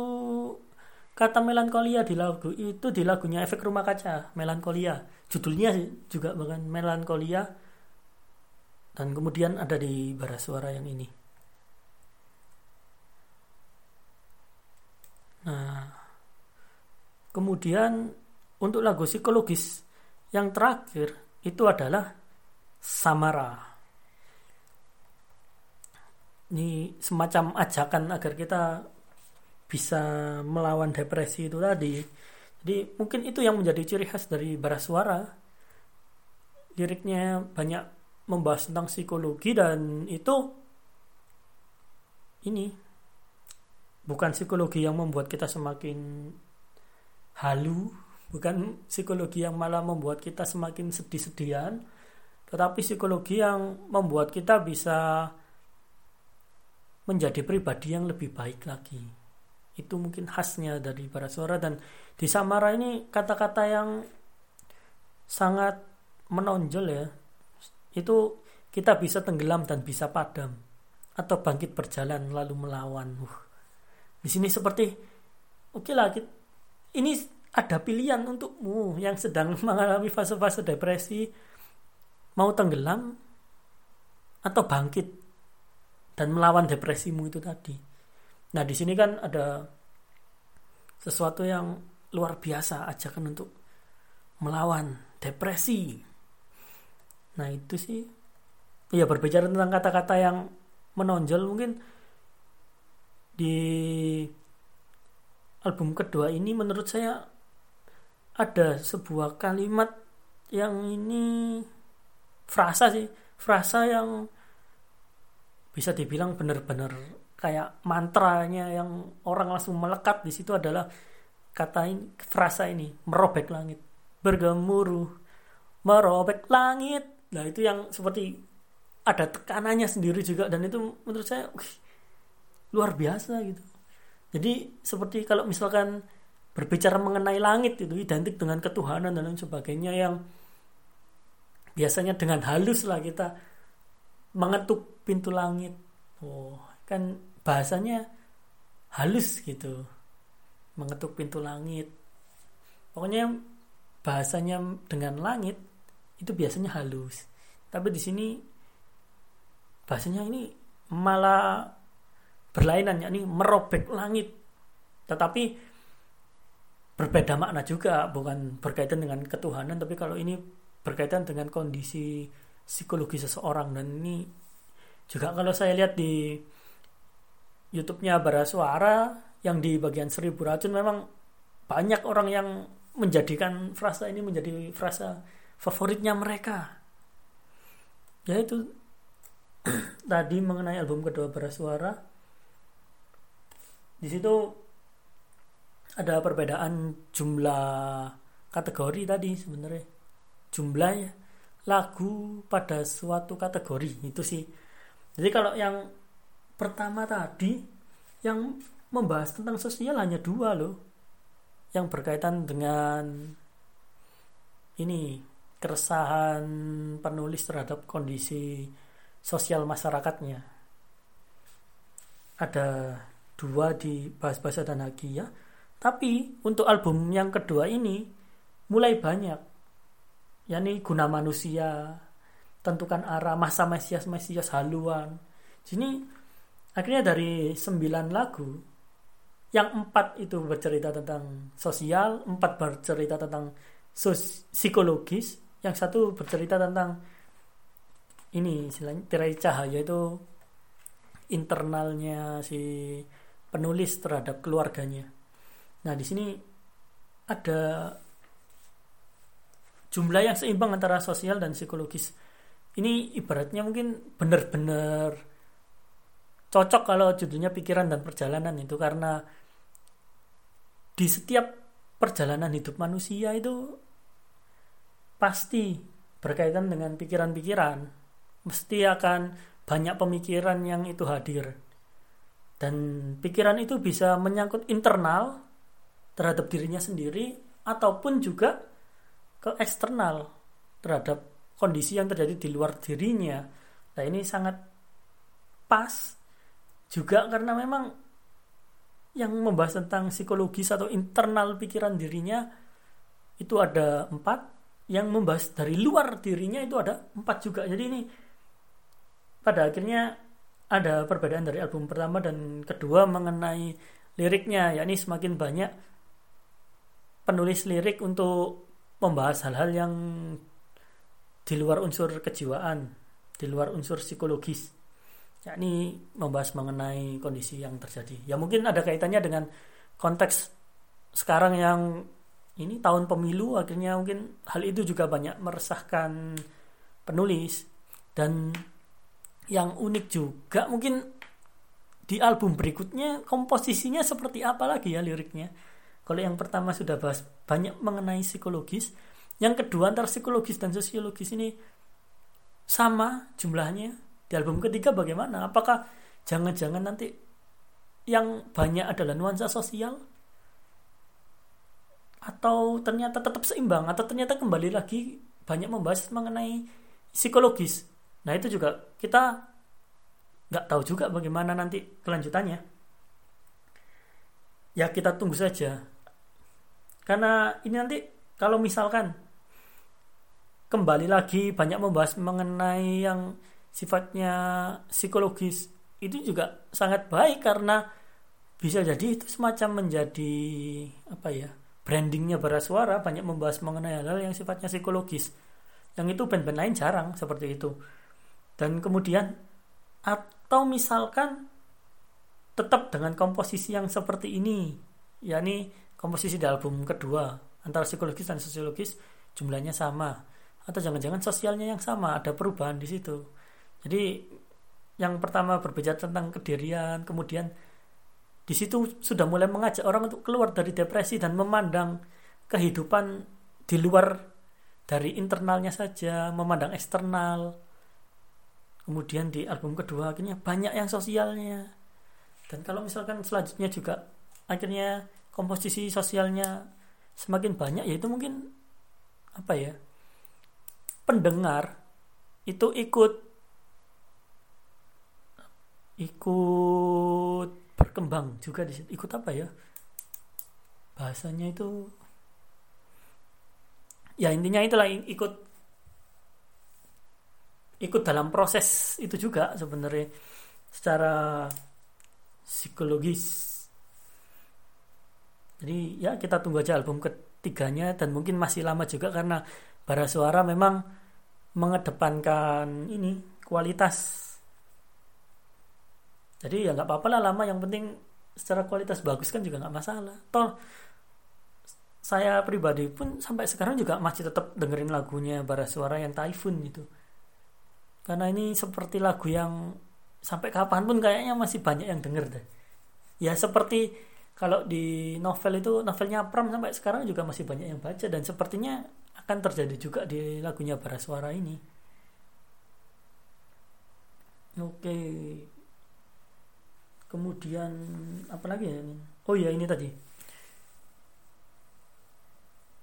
kata melankolia di lagu itu di lagunya Efek Rumah Kaca, melankolia. Judulnya juga bahkan melankolia. Dan kemudian ada di bara suara yang ini. Nah, kemudian untuk lagu psikologis yang terakhir itu adalah Samara. Ini semacam ajakan agar kita bisa melawan depresi itu tadi. Jadi mungkin itu yang menjadi ciri khas dari bara suara. Liriknya banyak membahas tentang psikologi dan itu ini bukan psikologi yang membuat kita semakin halu bukan psikologi yang malah membuat kita semakin sedih-sedihan tetapi psikologi yang membuat kita bisa menjadi pribadi yang lebih baik lagi itu mungkin khasnya dari para suara. Dan di Samara ini kata-kata yang sangat menonjol ya. Itu kita bisa tenggelam dan bisa padam atau bangkit berjalan lalu melawan. Uh di sini seperti oke okay lah ini ada pilihan untukmu yang sedang mengalami fase-fase depresi. Mau tenggelam atau bangkit dan melawan depresimu itu tadi. Nah, di sini kan ada sesuatu yang luar biasa ajakan untuk melawan depresi. Nah, itu sih ya berbicara tentang kata-kata yang menonjol mungkin di album kedua ini menurut saya ada sebuah kalimat yang ini frasa sih frasa yang bisa dibilang benar-benar kayak mantranya yang orang langsung melekat di situ adalah kata ini frasa ini merobek langit. Bergemuruh merobek langit. Nah itu yang seperti ada tekanannya sendiri juga dan itu menurut saya wih, luar biasa gitu. Jadi seperti kalau misalkan berbicara mengenai langit itu identik dengan ketuhanan dan lain sebagainya yang biasanya dengan halus lah kita mengetuk pintu langit. Oh kan bahasanya halus gitu. Mengetuk pintu langit. Pokoknya bahasanya dengan langit itu biasanya halus. Tapi di sini bahasanya ini malah berlainan yakni merobek langit. Tetapi berbeda makna juga bukan berkaitan dengan ketuhanan tapi kalau ini berkaitan dengan kondisi psikologi seseorang. Dan ini juga kalau saya lihat di YouTube-nya Bara Suara yang di bagian seribu racun memang banyak orang yang menjadikan frasa ini menjadi frasa favoritnya mereka. Yaitu tadi mengenai album kedua Bara Suara di situ ada perbedaan jumlah kategori tadi sebenarnya. Jumlahnya lagu pada suatu kategori itu sih. Jadi kalau yang pertama tadi yang membahas tentang sosial hanya dua loh. Yang berkaitan dengan ini keresahan penulis terhadap kondisi sosial masyarakatnya. Ada dua di bahas-bahasa dan ya tapi untuk album yang kedua ini mulai banyak. Yakni guna manusia tentukan arah masa mesias mesias haluan. Sini akhirnya dari sembilan lagu yang empat itu bercerita tentang sosial empat bercerita tentang sos psikologis yang satu bercerita tentang ini istilahnya tirai cahaya itu internalnya si penulis terhadap keluarganya. Nah di sini ada jumlah yang seimbang antara sosial dan psikologis. Ini ibaratnya mungkin benar-benar cocok kalau judulnya pikiran dan perjalanan itu karena di setiap perjalanan hidup manusia itu pasti berkaitan dengan pikiran-pikiran mesti akan banyak pemikiran yang itu hadir dan pikiran itu bisa menyangkut internal terhadap dirinya sendiri ataupun juga ke eksternal terhadap kondisi yang terjadi di luar dirinya. Nah ini sangat pas juga karena memang yang membahas tentang psikologis atau internal pikiran dirinya itu ada empat yang membahas dari luar dirinya itu ada empat juga jadi ini pada akhirnya ada perbedaan dari album pertama dan kedua mengenai liriknya yakni semakin banyak penulis lirik untuk membahas hal-hal yang di luar unsur kejiwaan, di luar unsur psikologis. Yakni membahas mengenai kondisi yang terjadi. Ya mungkin ada kaitannya dengan konteks sekarang yang ini tahun pemilu akhirnya mungkin hal itu juga banyak meresahkan penulis dan yang unik juga mungkin di album berikutnya komposisinya seperti apa lagi ya liriknya kalau yang pertama sudah bahas banyak mengenai psikologis, yang kedua antara psikologis dan sosiologis ini sama jumlahnya. Di album ketiga bagaimana? Apakah jangan-jangan nanti yang banyak adalah nuansa sosial? Atau ternyata tetap seimbang? Atau ternyata kembali lagi banyak membahas mengenai psikologis? Nah itu juga kita nggak tahu juga bagaimana nanti kelanjutannya. Ya kita tunggu saja karena ini nanti kalau misalkan kembali lagi banyak membahas mengenai yang sifatnya psikologis itu juga sangat baik karena bisa jadi itu semacam menjadi apa ya brandingnya bara suara banyak membahas mengenai hal-hal yang sifatnya psikologis. Yang itu band-band lain jarang seperti itu. Dan kemudian atau misalkan tetap dengan komposisi yang seperti ini yakni komposisi di album kedua antara psikologis dan sosiologis jumlahnya sama atau jangan-jangan sosialnya yang sama ada perubahan di situ jadi yang pertama berbicara tentang kedirian kemudian di situ sudah mulai mengajak orang untuk keluar dari depresi dan memandang kehidupan di luar dari internalnya saja memandang eksternal. Kemudian di album kedua akhirnya banyak yang sosialnya. Dan kalau misalkan selanjutnya juga akhirnya komposisi sosialnya semakin banyak yaitu mungkin apa ya pendengar itu ikut ikut berkembang juga di situ. Ikut apa ya? Bahasanya itu ya intinya itulah ikut ikut dalam proses itu juga sebenarnya. Secara psikologis. Jadi ya kita tunggu aja album ketiganya dan mungkin masih lama juga karena bara suara memang mengedepankan ini kualitas jadi ya nggak apa-apa lah lama yang penting secara kualitas bagus kan juga nggak masalah toh saya pribadi pun sampai sekarang juga masih tetap dengerin lagunya bara suara yang Typhoon gitu karena ini seperti lagu yang sampai kapan pun kayaknya masih banyak yang denger deh ya seperti kalau di novel itu novelnya Pram sampai sekarang juga masih banyak yang baca dan sepertinya akan terjadi juga di lagunya Bara Suara ini. Oke. Kemudian apa lagi ya ini? Oh ya ini tadi.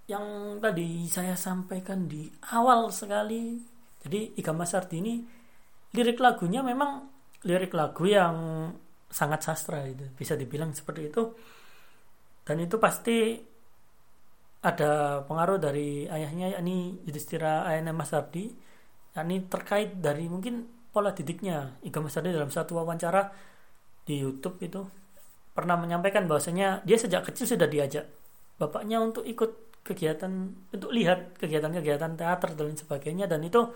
Yang tadi saya sampaikan di awal sekali. Jadi Iga Masardi ini lirik lagunya memang lirik lagu yang sangat sastra itu bisa dibilang seperti itu dan itu pasti ada pengaruh dari ayahnya yakni Yudhistira Ayana Mas Ardi yakni terkait dari mungkin pola didiknya Iga Mas Ardi dalam satu wawancara di YouTube itu pernah menyampaikan bahwasanya dia sejak kecil sudah diajak bapaknya untuk ikut kegiatan untuk lihat kegiatan-kegiatan teater dan lain sebagainya dan itu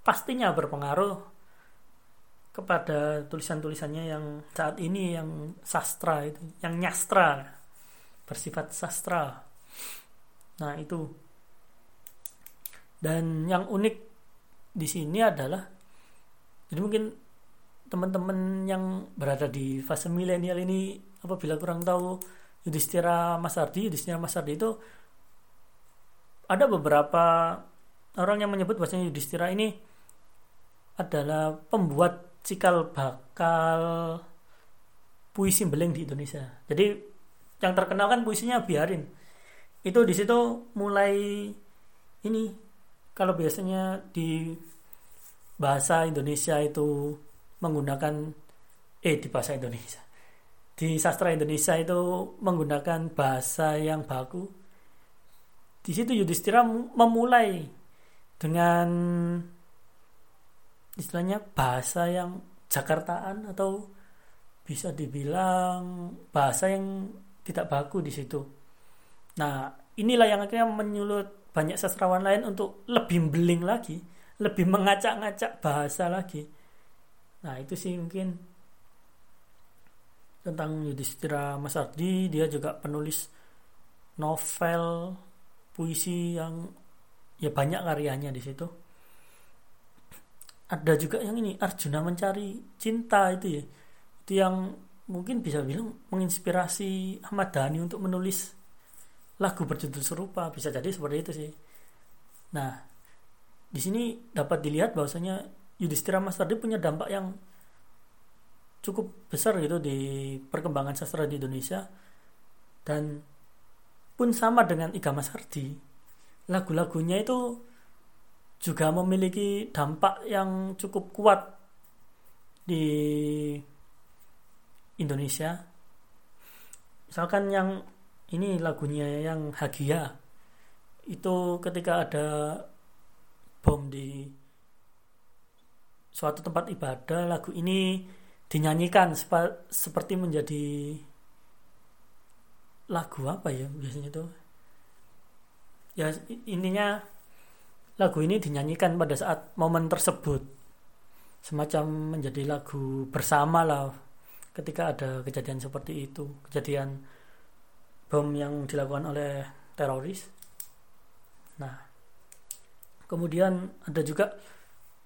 pastinya berpengaruh kepada tulisan-tulisannya yang saat ini yang sastra itu, yang nyastra, bersifat sastra. Nah, itu. Dan yang unik di sini adalah jadi mungkin teman-teman yang berada di fase milenial ini apabila kurang tahu Yudhistira Masardi, Yudhistira Masardi itu ada beberapa orang yang menyebut bahwasanya Yudhistira ini adalah pembuat cikal bakal puisi beleng di Indonesia. Jadi yang terkenal kan puisinya biarin. Itu di situ mulai ini kalau biasanya di bahasa Indonesia itu menggunakan eh di bahasa Indonesia. Di sastra Indonesia itu menggunakan bahasa yang baku. Di situ Yudhistira memulai dengan istilahnya bahasa yang Jakartaan atau bisa dibilang bahasa yang tidak baku di situ. Nah, inilah yang akhirnya menyulut banyak sastrawan lain untuk lebih beling lagi, lebih mengacak-ngacak bahasa lagi. Nah, itu sih mungkin tentang Yudhistira Mas Ardi, dia juga penulis novel, puisi yang ya banyak karyanya di situ. Ada juga yang ini Arjuna mencari cinta itu ya. Itu yang mungkin bisa bilang menginspirasi Ahmad Dhani untuk menulis lagu berjudul serupa. Bisa jadi seperti itu sih. Nah di sini dapat dilihat bahwasanya Yudhistira Mas Tardi punya dampak yang cukup besar gitu di perkembangan sastra di Indonesia dan pun sama dengan Iga Mas Hardi lagu-lagunya itu juga memiliki dampak yang cukup kuat di Indonesia. Misalkan yang ini lagunya yang Hagia itu ketika ada bom di suatu tempat ibadah lagu ini dinyanyikan seperti menjadi lagu apa ya biasanya itu ya intinya lagu ini dinyanyikan pada saat momen tersebut. Semacam menjadi lagu bersama lah ketika ada kejadian seperti itu kejadian bom yang dilakukan oleh teroris. Nah kemudian ada juga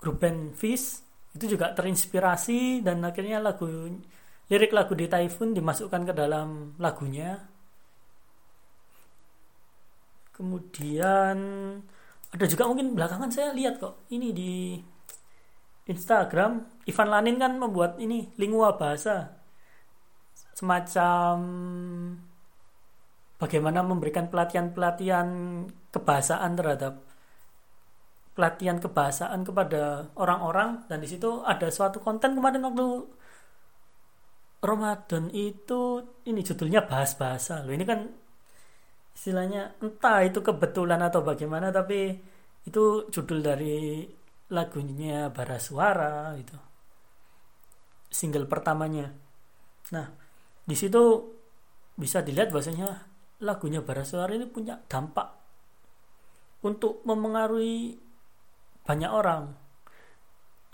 grup band Fish itu juga terinspirasi dan akhirnya lagu lirik lagu di Typhoon dimasukkan ke dalam lagunya. Kemudian ada juga mungkin belakangan saya lihat kok ini di Instagram Ivan Lanin kan membuat ini lingua bahasa. Semacam bagaimana memberikan pelatihan-pelatihan kebahasaan terhadap pelatihan kebahasaan kepada orang-orang dan di situ ada suatu konten kemarin waktu Ramadan itu ini judulnya bahas bahasa. Loh ini kan istilahnya entah itu kebetulan atau bagaimana tapi itu judul dari lagunya Bara Suara itu single pertamanya. Nah di situ bisa dilihat bahwasanya lagunya Bara Suara ini punya dampak untuk memengaruhi banyak orang.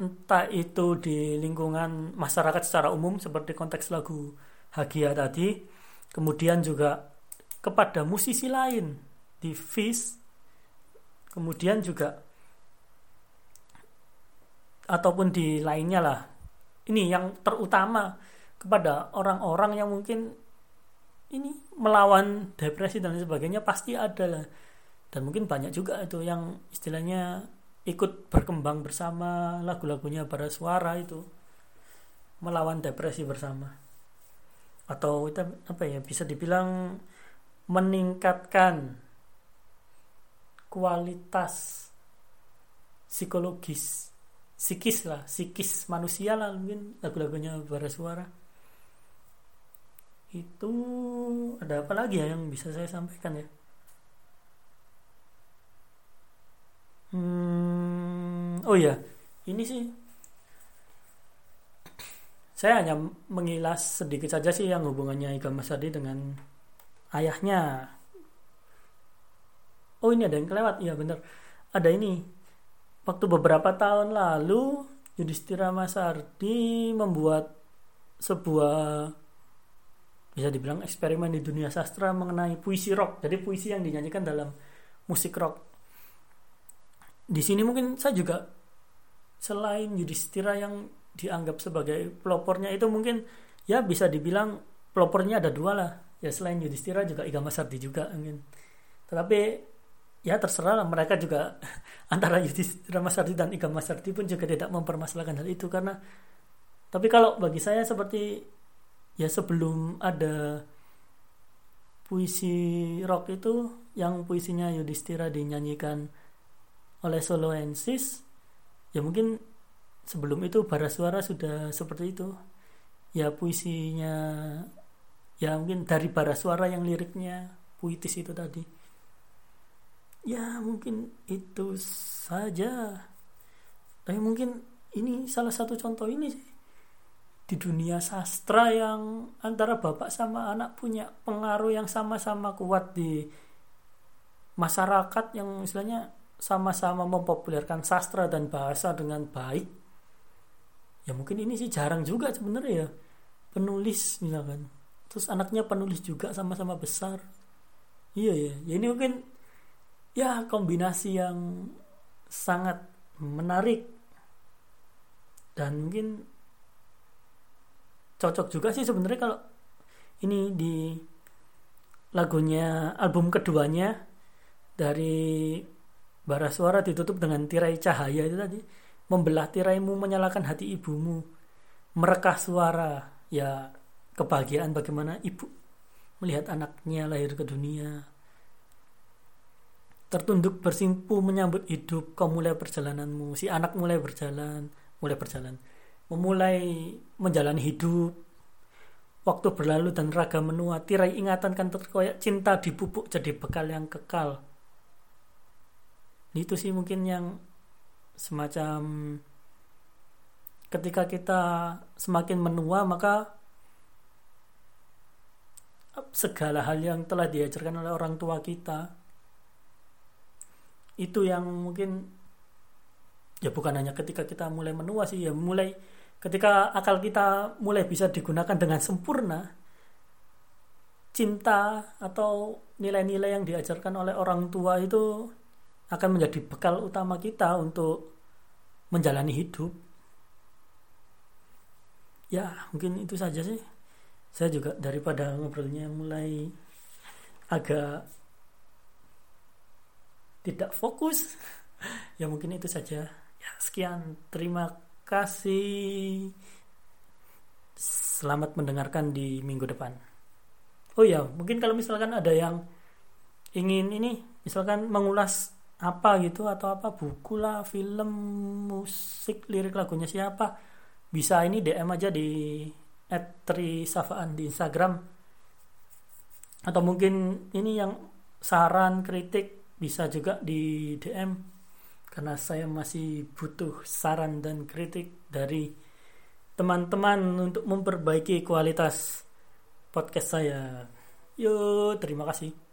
Entah itu di lingkungan masyarakat secara umum seperti konteks lagu Hagia tadi kemudian juga kepada musisi lain di FIS kemudian juga ataupun di lainnya lah. Ini yang terutama kepada orang-orang yang mungkin ini melawan depresi dan sebagainya pasti ada lah. Dan mungkin banyak juga itu yang istilahnya ikut berkembang bersama lagu-lagunya para suara itu melawan depresi bersama. Atau kita apa ya bisa dibilang meningkatkan kualitas psikologis psikis lah psikis manusia lah mungkin lagu-lagunya para suara. Itu ada apa lagi ya yang bisa saya sampaikan ya Hmm, oh ya, ini sih saya hanya mengilas sedikit saja sih yang hubungannya Iga Masadi dengan ayahnya. Oh ini ada yang kelewat, iya benar. Ada ini. Waktu beberapa tahun lalu Yudhistira Masardi membuat sebuah bisa dibilang eksperimen di dunia sastra mengenai puisi rock. Jadi puisi yang dinyanyikan dalam musik rock di sini mungkin saya juga selain Yudhistira yang dianggap sebagai pelopornya itu mungkin ya bisa dibilang pelopornya ada dua lah. Ya selain Yudhistira juga Iga Masardi juga mungkin. Tetapi ya terserah lah mereka juga antara Yudhistira Masardi dan Iga Masardi pun juga tidak mempermasalahkan hal itu. Karena tapi kalau bagi saya seperti ya sebelum ada puisi rock itu yang puisinya Yudhistira dinyanyikan oleh soloensis ya mungkin sebelum itu bara suara sudah seperti itu. Ya puisinya ya mungkin dari bara suara yang liriknya puitis itu tadi. Ya mungkin itu saja. Tapi mungkin ini salah satu contoh ini sih. Di dunia sastra yang antara bapak sama anak punya pengaruh yang sama-sama kuat di masyarakat yang istilahnya sama-sama mempopulerkan sastra dan bahasa dengan baik ya mungkin ini sih jarang juga sebenarnya ya. Penulis misalkan. Terus anaknya penulis juga sama-sama besar. Iya ya ya ini mungkin ya kombinasi yang sangat menarik dan mungkin cocok juga sih sebenarnya kalau ini di lagunya album keduanya dari Bara suara ditutup dengan tirai cahaya itu tadi. Membelah tiraimu menyalakan hati ibumu. Merekah suara. Ya kebahagiaan bagaimana ibu melihat anaknya lahir ke dunia. Tertunduk bersimpu menyambut hidup. Kau mulai perjalananmu. Si anak mulai berjalan. Mulai berjalan. Memulai menjalani hidup. Waktu berlalu dan raga menua. Tirai ingatan kan terkoyak cinta dipupuk jadi bekal yang kekal itu sih mungkin yang semacam ketika kita semakin menua maka segala hal yang telah diajarkan oleh orang tua kita itu yang mungkin ya bukan hanya ketika kita mulai menua sih ya mulai ketika akal kita mulai bisa digunakan dengan sempurna cinta atau nilai-nilai yang diajarkan oleh orang tua itu akan menjadi bekal utama kita untuk menjalani hidup. Ya, mungkin itu saja sih. Saya juga daripada ngobrolnya mulai agak tidak fokus. ya mungkin itu saja. Ya, sekian. Terima kasih. selamat mendengarkan di minggu depan oh ya mungkin kalau misalkan ada yang ingin ini misalkan mengulas apa gitu atau apa buku lah film musik lirik lagunya siapa bisa ini DM aja di @trisafaan di Instagram atau mungkin ini yang saran kritik bisa juga di DM karena saya masih butuh saran dan kritik dari teman-teman untuk memperbaiki kualitas podcast saya. Yo, terima kasih.